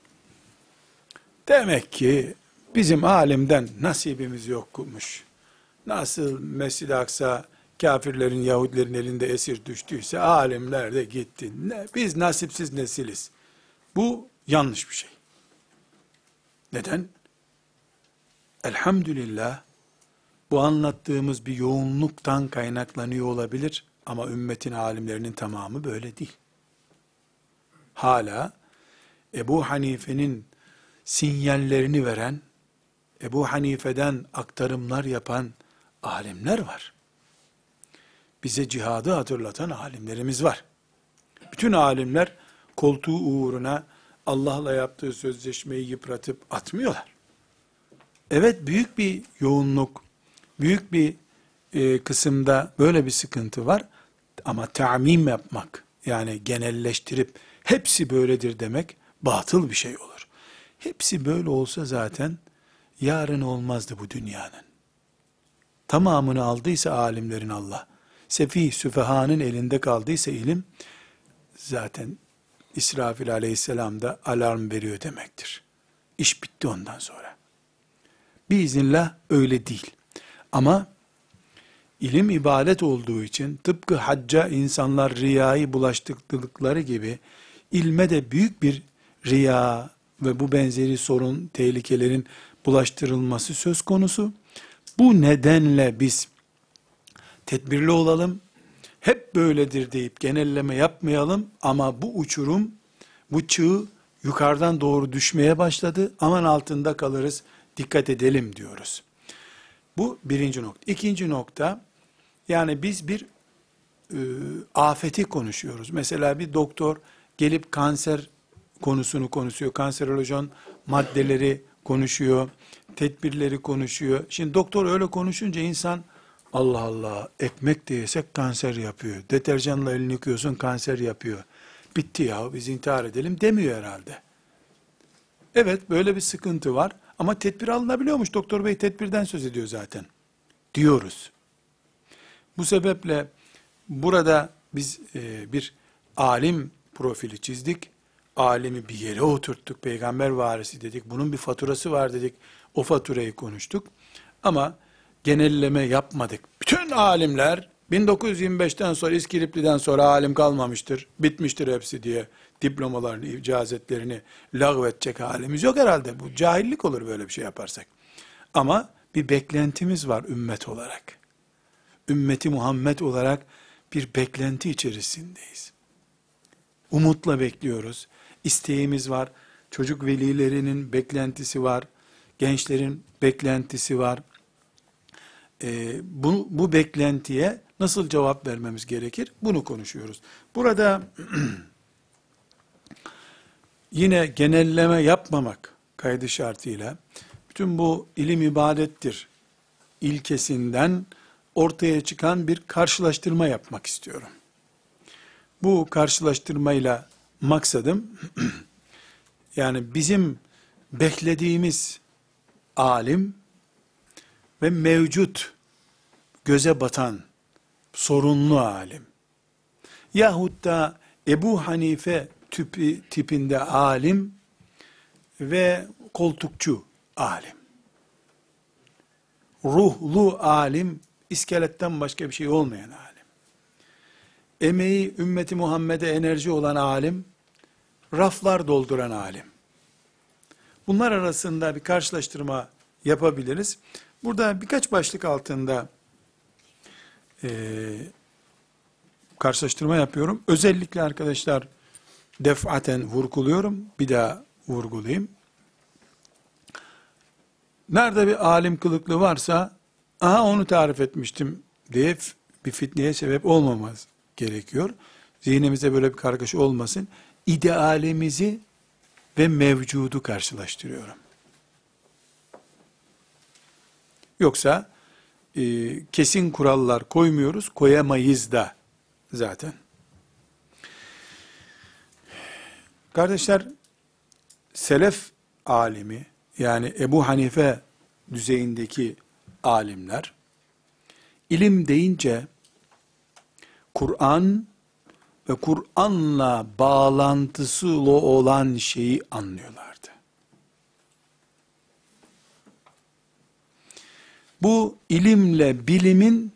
Demek ki bizim alimden nasibimiz yokmuş. Nasıl Mescid-i Aksa kafirlerin, Yahudilerin elinde esir düştüyse alimler de gitti. Ne, biz nasipsiz nesiliz. Bu yanlış bir şey. Neden? Elhamdülillah bu anlattığımız bir yoğunluktan kaynaklanıyor olabilir ama ümmetin alimlerinin tamamı böyle değil. Hala Ebu Hanife'nin sinyallerini veren, Ebu Hanife'den aktarımlar yapan alimler var. Bize cihadı hatırlatan alimlerimiz var. Bütün alimler koltuğu uğruna Allah'la yaptığı sözleşmeyi yıpratıp atmıyorlar. Evet büyük bir yoğunluk, büyük bir e, kısımda böyle bir sıkıntı var. Ama tamim yapmak, yani genelleştirip hepsi böyledir demek batıl bir şey olur. Hepsi böyle olsa zaten yarın olmazdı bu dünyanın. Tamamını aldıysa alimlerin Allah, sefih süfehanın elinde kaldıysa ilim, zaten İsrafil aleyhisselam da alarm veriyor demektir. İş bitti ondan sonra. Biiznillah öyle değil. Ama ilim ibadet olduğu için tıpkı hacca insanlar riyayı bulaştırdıkları gibi ilme de büyük bir riya ve bu benzeri sorun, tehlikelerin bulaştırılması söz konusu. Bu nedenle biz tedbirli olalım, hep böyledir deyip genelleme yapmayalım ama bu uçurum, bu çığ yukarıdan doğru düşmeye başladı. Aman altında kalırız, dikkat edelim diyoruz. Bu birinci nokta. İkinci nokta, yani biz bir e, afeti konuşuyoruz. Mesela bir doktor gelip kanser konusunu konuşuyor. Kanserolojon maddeleri konuşuyor. Tedbirleri konuşuyor. Şimdi doktor öyle konuşunca insan Allah Allah ekmek de yesek kanser yapıyor. Deterjanla elini yıkıyorsun kanser yapıyor. Bitti ya biz intihar edelim demiyor herhalde. Evet böyle bir sıkıntı var ama tedbir alınabiliyormuş. Doktor bey tedbirden söz ediyor zaten. Diyoruz. Bu sebeple burada biz e, bir alim profili çizdik. Alimi bir yere oturttuk. Peygamber varisi dedik. Bunun bir faturası var dedik. O faturayı konuştuk. Ama genelleme yapmadık. Bütün alimler 1925'ten sonra İskilipli'den sonra alim kalmamıştır, bitmiştir hepsi diye diplomalarını, icazetlerini lağvedecek halimiz yok herhalde. Bu cahillik olur böyle bir şey yaparsak. Ama bir beklentimiz var ümmet olarak. Ümmeti Muhammed olarak bir beklenti içerisindeyiz. Umutla bekliyoruz. İsteğimiz var. Çocuk velilerinin beklentisi var. Gençlerin beklentisi var e, bu, bu beklentiye nasıl cevap vermemiz gerekir? Bunu konuşuyoruz. Burada yine genelleme yapmamak kaydı şartıyla bütün bu ilim ibadettir ilkesinden ortaya çıkan bir karşılaştırma yapmak istiyorum. Bu karşılaştırmayla maksadım yani bizim beklediğimiz alim ve mevcut göze batan sorunlu alim yahut da Ebu Hanife tipi, tipinde alim ve koltukçu alim. Ruhlu alim, iskeletten başka bir şey olmayan alim. Emeği ümmeti Muhammed'e enerji olan alim, raflar dolduran alim. Bunlar arasında bir karşılaştırma yapabiliriz. Burada birkaç başlık altında e, karşılaştırma yapıyorum. Özellikle arkadaşlar defaten vurguluyorum. Bir daha vurgulayayım. Nerede bir alim kılıklı varsa aha onu tarif etmiştim diye bir fitneye sebep olmamaz gerekiyor. Zihnimizde böyle bir kargaşa olmasın. İdealimizi ve mevcudu karşılaştırıyorum. Yoksa e, kesin kurallar koymuyoruz, koyamayız da zaten. Kardeşler, selef alimi, yani Ebu Hanife düzeyindeki alimler, ilim deyince, Kur'an ve Kur'an'la bağlantısı olan şeyi anlıyorlardı. Bu ilimle bilimin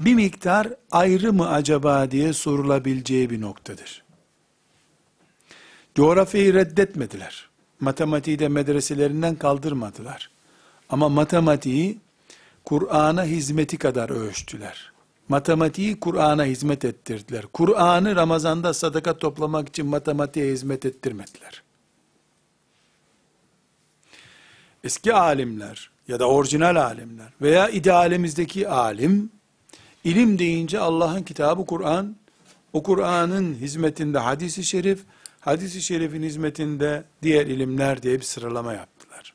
bir miktar ayrı mı acaba diye sorulabileceği bir noktadır. Coğrafyayı reddetmediler. Matematiği de medreselerinden kaldırmadılar. Ama matematiği Kur'an'a hizmeti kadar ölçtüler. Matematiği Kur'an'a hizmet ettirdiler. Kur'an'ı Ramazan'da sadaka toplamak için matematiğe hizmet ettirmediler. Eski alimler ya da orijinal alimler veya idealimizdeki alim, ilim deyince Allah'ın kitabı Kur'an, o Kur'an'ın hizmetinde hadisi şerif, hadisi şerifin hizmetinde diğer ilimler diye bir sıralama yaptılar.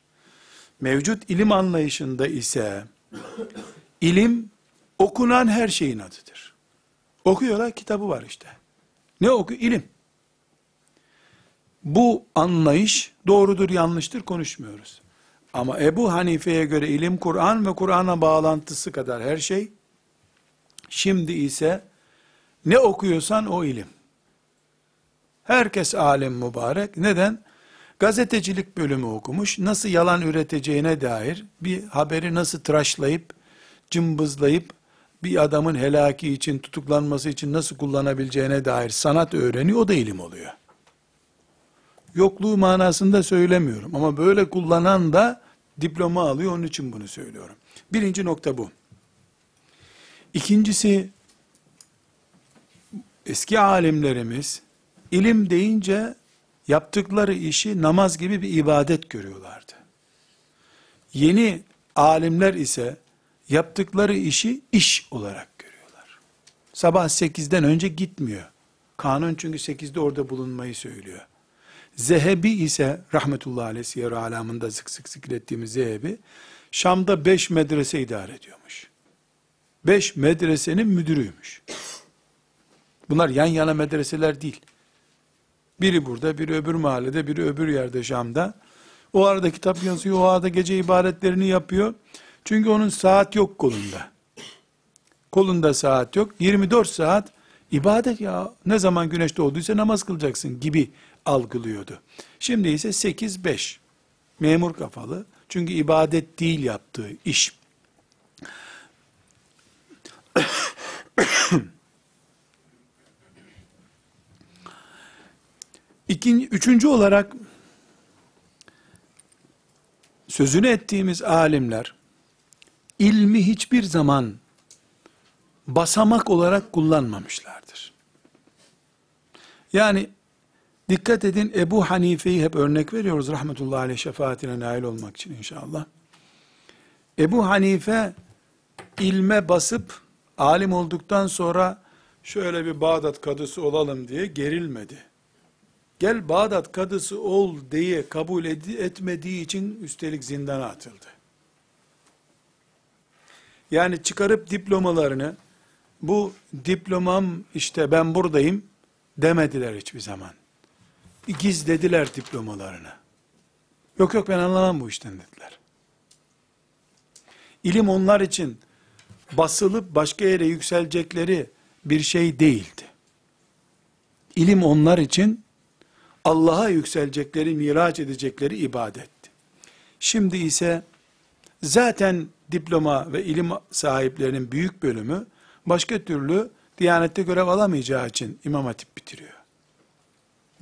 Mevcut ilim anlayışında ise, ilim okunan her şeyin adıdır. Okuyorlar kitabı var işte. Ne oku? İlim. Bu anlayış doğrudur yanlıştır konuşmuyoruz. Ama Ebu Hanife'ye göre ilim Kur'an ve Kur'an'a bağlantısı kadar her şey. Şimdi ise ne okuyorsan o ilim. Herkes alim mübarek. Neden? Gazetecilik bölümü okumuş. Nasıl yalan üreteceğine dair bir haberi nasıl tıraşlayıp, cımbızlayıp bir adamın helaki için, tutuklanması için nasıl kullanabileceğine dair sanat öğreniyor. O da ilim oluyor. Yokluğu manasında söylemiyorum. Ama böyle kullanan da diploma alıyor. Onun için bunu söylüyorum. Birinci nokta bu. İkincisi, eski alimlerimiz, ilim deyince yaptıkları işi namaz gibi bir ibadet görüyorlardı. Yeni alimler ise yaptıkları işi iş olarak görüyorlar. Sabah 8'den önce gitmiyor. Kanun çünkü 8'de orada bulunmayı söylüyor. Zehebi ise rahmetullahi aleyhi siyer alamında sık sık zikrettiğimiz Zehebi Şam'da 5 medrese idare ediyormuş. 5 medresenin müdürüymüş. Bunlar yan yana medreseler değil. Biri burada, biri öbür mahallede, biri öbür yerde Şam'da. O arada kitap yazıyor, o arada gece ibadetlerini yapıyor. Çünkü onun saat yok kolunda. Kolunda saat yok. 24 saat ibadet ya. Ne zaman güneş doğduysa namaz kılacaksın gibi algılıyordu. Şimdi ise 8-5. Memur kafalı. Çünkü ibadet değil yaptığı iş. İkinci, üçüncü olarak sözünü ettiğimiz alimler ilmi hiçbir zaman basamak olarak kullanmamışlardır. Yani dikkat edin Ebu Hanife'yi hep örnek veriyoruz rahmetullahi aleyh şefaatine nail olmak için inşallah. Ebu Hanife ilme basıp alim olduktan sonra şöyle bir Bağdat kadısı olalım diye gerilmedi. Gel Bağdat kadısı ol diye kabul etmediği için üstelik zindana atıldı. Yani çıkarıp diplomalarını bu diplomam işte ben buradayım demediler hiçbir zaman. Gizlediler diplomalarını. Yok yok ben anlamam bu işten dediler. İlim onlar için basılıp başka yere yükselecekleri bir şey değildi. İlim onlar için Allah'a yükselecekleri, miraç edecekleri ibadetti. Şimdi ise zaten diploma ve ilim sahiplerinin büyük bölümü başka türlü Diyanette görev alamayacağı için imam hatip bitiriyor.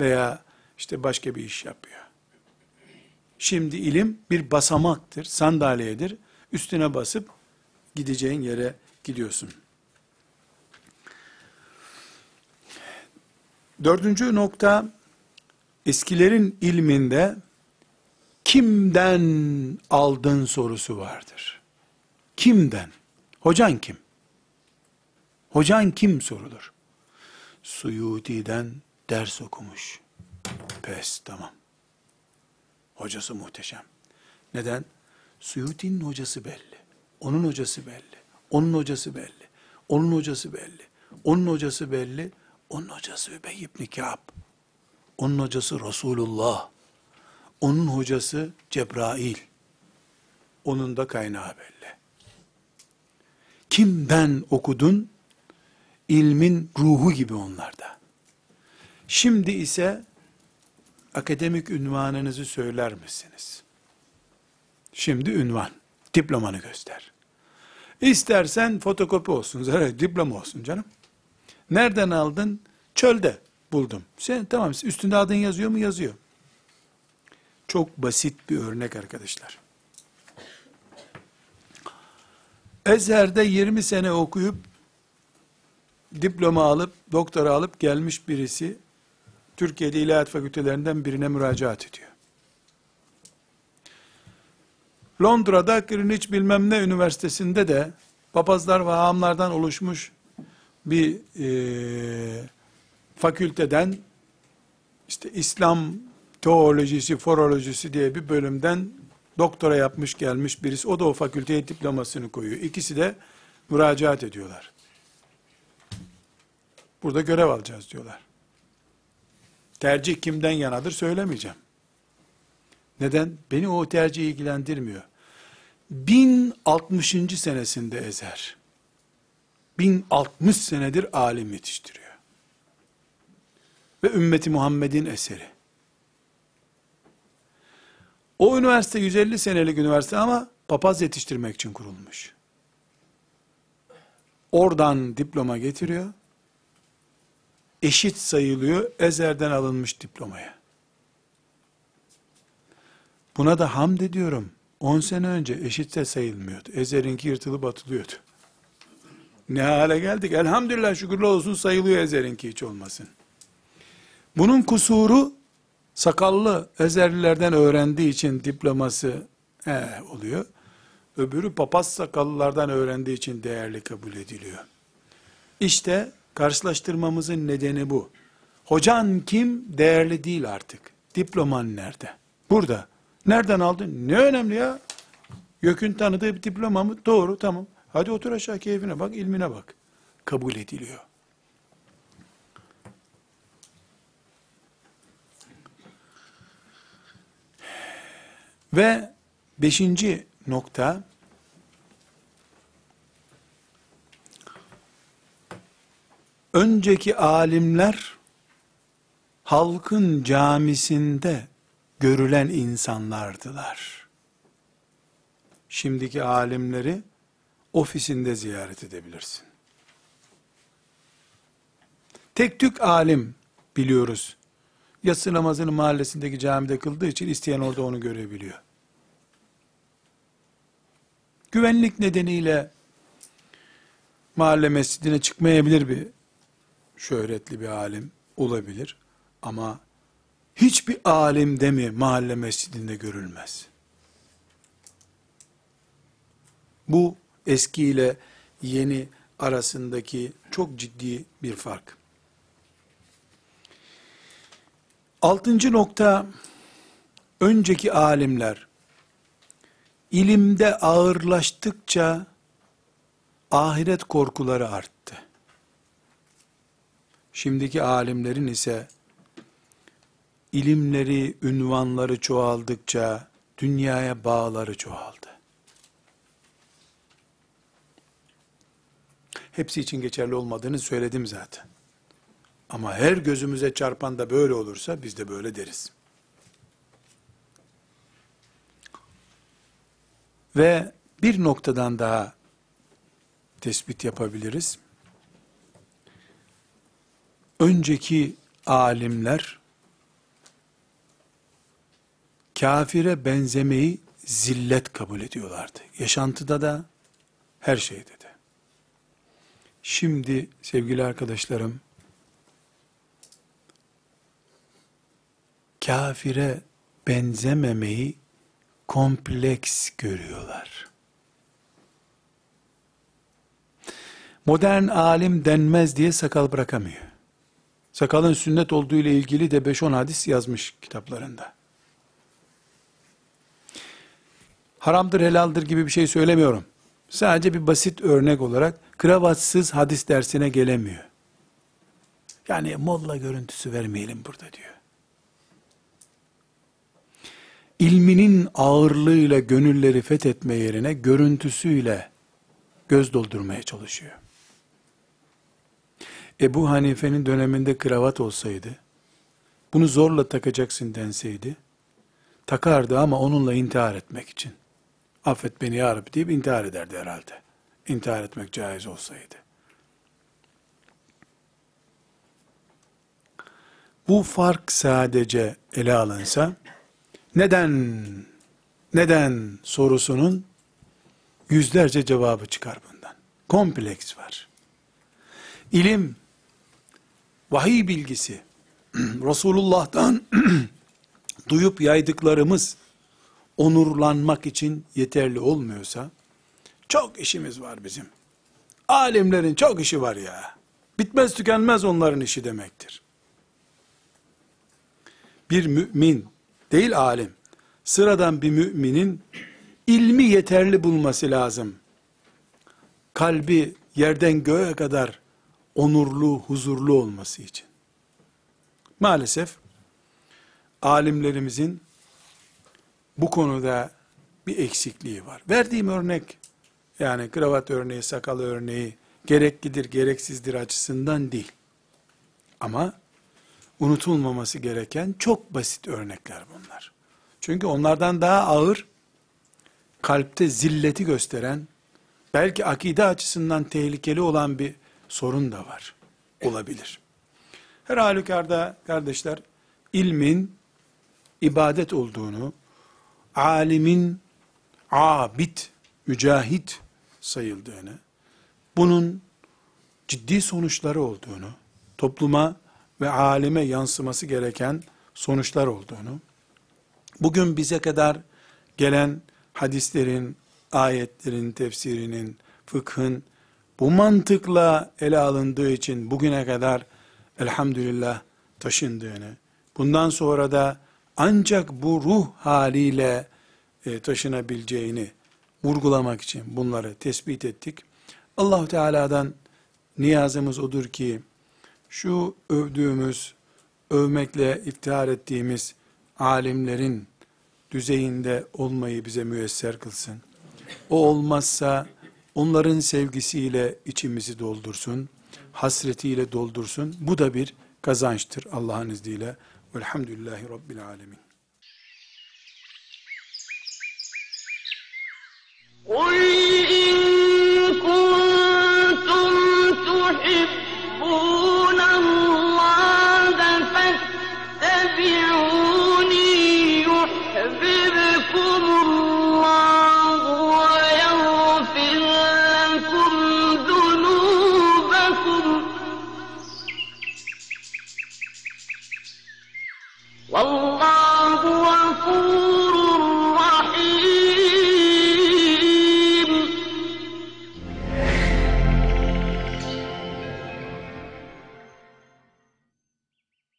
Veya işte başka bir iş yapıyor. Şimdi ilim bir basamaktır, sandalyedir. Üstüne basıp gideceğin yere gidiyorsun. Dördüncü nokta, eskilerin ilminde kimden aldın sorusu vardır. Kimden? Hocan kim? Hocan kim sorulur? Suyuti'den ders okumuş. Pes tamam. Hocası muhteşem. Neden? Suyuti'nin hocası belli. Onun hocası belli. Onun hocası belli. Onun hocası belli. Onun hocası belli. Onun hocası Übey ibn Ka'b. Onun hocası Resulullah. Onun hocası Cebrail. Onun da kaynağı belli. Kimden okudun? İlmin ruhu gibi onlarda. Şimdi ise akademik ünvanınızı söyler misiniz? Şimdi ünvan, diplomanı göster. İstersen fotokopi olsun, zaten diploma olsun canım. Nereden aldın? Çölde buldum. Sen tamam üstünde adın yazıyor mu? Yazıyor. Çok basit bir örnek arkadaşlar. Ezher'de 20 sene okuyup diploma alıp doktora alıp gelmiş birisi Türkiye'de ilahiyat fakültelerinden birine müracaat ediyor. Londra'da Greenwich bilmem ne üniversitesinde de papazlar ve hamlardan oluşmuş bir e, fakülteden işte İslam teolojisi, forolojisi diye bir bölümden doktora yapmış gelmiş birisi. O da o fakülteye diplomasını koyuyor. İkisi de müracaat ediyorlar. Burada görev alacağız diyorlar. Tercih kimden yanadır söylemeyeceğim. Neden? Beni o tercih ilgilendirmiyor. 1060. senesinde Ezer. 1060 senedir alim yetiştiriyor. Ve ümmeti Muhammed'in eseri. O üniversite 150 senelik üniversite ama papaz yetiştirmek için kurulmuş. Oradan diploma getiriyor. Eşit sayılıyor Ezer'den alınmış diplomaya. Buna da hamd ediyorum. 10 sene önce eşitse sayılmıyordu. Ezer'inki yırtılıp atılıyordu. Ne hale geldik? Elhamdülillah şükürler olsun sayılıyor Ezer'inki hiç olmasın. Bunun kusuru sakallı Ezerlilerden öğrendiği için diploması he, oluyor. Öbürü papaz sakallılardan öğrendiği için değerli kabul ediliyor. İşte karşılaştırmamızın nedeni bu. Hocan kim? Değerli değil artık. Diploman nerede? Burada. Nereden aldın? Ne önemli ya? Gökün tanıdığı bir diploma mı? Doğru, tamam. Hadi otur aşağı keyfine bak, ilmine bak. Kabul ediliyor. Ve beşinci nokta, önceki alimler, halkın camisinde görülen insanlardılar. Şimdiki alimleri ofisinde ziyaret edebilirsin. Tek tük alim biliyoruz. Yatsı namazını mahallesindeki camide kıldığı için isteyen orada onu görebiliyor. Güvenlik nedeniyle mahalle mescidine çıkmayabilir bir şöhretli bir alim olabilir. Ama hiçbir alim de mi mahalle mescidinde görülmez? Bu eski ile yeni arasındaki çok ciddi bir fark. Altıncı nokta, önceki alimler, ilimde ağırlaştıkça, ahiret korkuları arttı. Şimdiki alimlerin ise, ilimleri, ünvanları çoğaldıkça, dünyaya bağları çoğaldı. Hepsi için geçerli olmadığını söyledim zaten. Ama her gözümüze çarpan da böyle olursa biz de böyle deriz. Ve bir noktadan daha tespit yapabiliriz. Önceki alimler kafire benzemeyi zillet kabul ediyorlardı. Yaşantıda da her şeyde de. Şimdi sevgili arkadaşlarım kafire benzememeyi kompleks görüyorlar. Modern alim denmez diye sakal bırakamıyor. Sakalın sünnet olduğu ile ilgili de 5-10 hadis yazmış kitaplarında. Haramdır, helaldir gibi bir şey söylemiyorum. Sadece bir basit örnek olarak kravatsız hadis dersine gelemiyor. Yani molla görüntüsü vermeyelim burada diyor. İlminin ağırlığıyla gönülleri fethetme yerine görüntüsüyle göz doldurmaya çalışıyor. Ebu Hanife'nin döneminde kravat olsaydı, bunu zorla takacaksın denseydi, takardı ama onunla intihar etmek için. Affet beni ya Rabbi deyip intihar ederdi herhalde. İntihar etmek caiz olsaydı. Bu fark sadece ele alınsa, neden, neden sorusunun yüzlerce cevabı çıkar bundan. Kompleks var. İlim, vahiy bilgisi, Resulullah'tan duyup yaydıklarımız onurlanmak için yeterli olmuyorsa, çok işimiz var bizim. Alimlerin çok işi var ya. Bitmez tükenmez onların işi demektir. Bir mümin, değil alim, sıradan bir müminin ilmi yeterli bulması lazım. Kalbi yerden göğe kadar onurlu, huzurlu olması için. Maalesef alimlerimizin bu konuda bir eksikliği var. Verdiğim örnek yani kravat örneği, sakal örneği gereklidir, gereksizdir açısından değil. Ama unutulmaması gereken çok basit örnekler bunlar. Çünkü onlardan daha ağır kalpte zilleti gösteren belki akide açısından tehlikeli olan bir sorun da var. Olabilir. Her halükarda kardeşler ilmin ibadet olduğunu, alimin abid, mücahit sayıldığını, bunun ciddi sonuçları olduğunu, topluma ve alime yansıması gereken sonuçlar olduğunu, bugün bize kadar gelen hadislerin, ayetlerin, tefsirinin, fıkhın bu mantıkla ele alındığı için bugüne kadar elhamdülillah taşındığını, bundan sonra da ancak bu ruh haliyle e, taşınabileceğini vurgulamak için bunları tespit ettik. allah Teala'dan niyazımız odur ki, şu övdüğümüz, övmekle iftihar ettiğimiz alimlerin düzeyinde olmayı bize müyesser kılsın. O olmazsa onların sevgisiyle içimizi doldursun, hasretiyle doldursun. Bu da bir kazançtır Allah'ın izniyle. Velhamdülillahi Rabbil Alemin. قل إن كنتم تحبون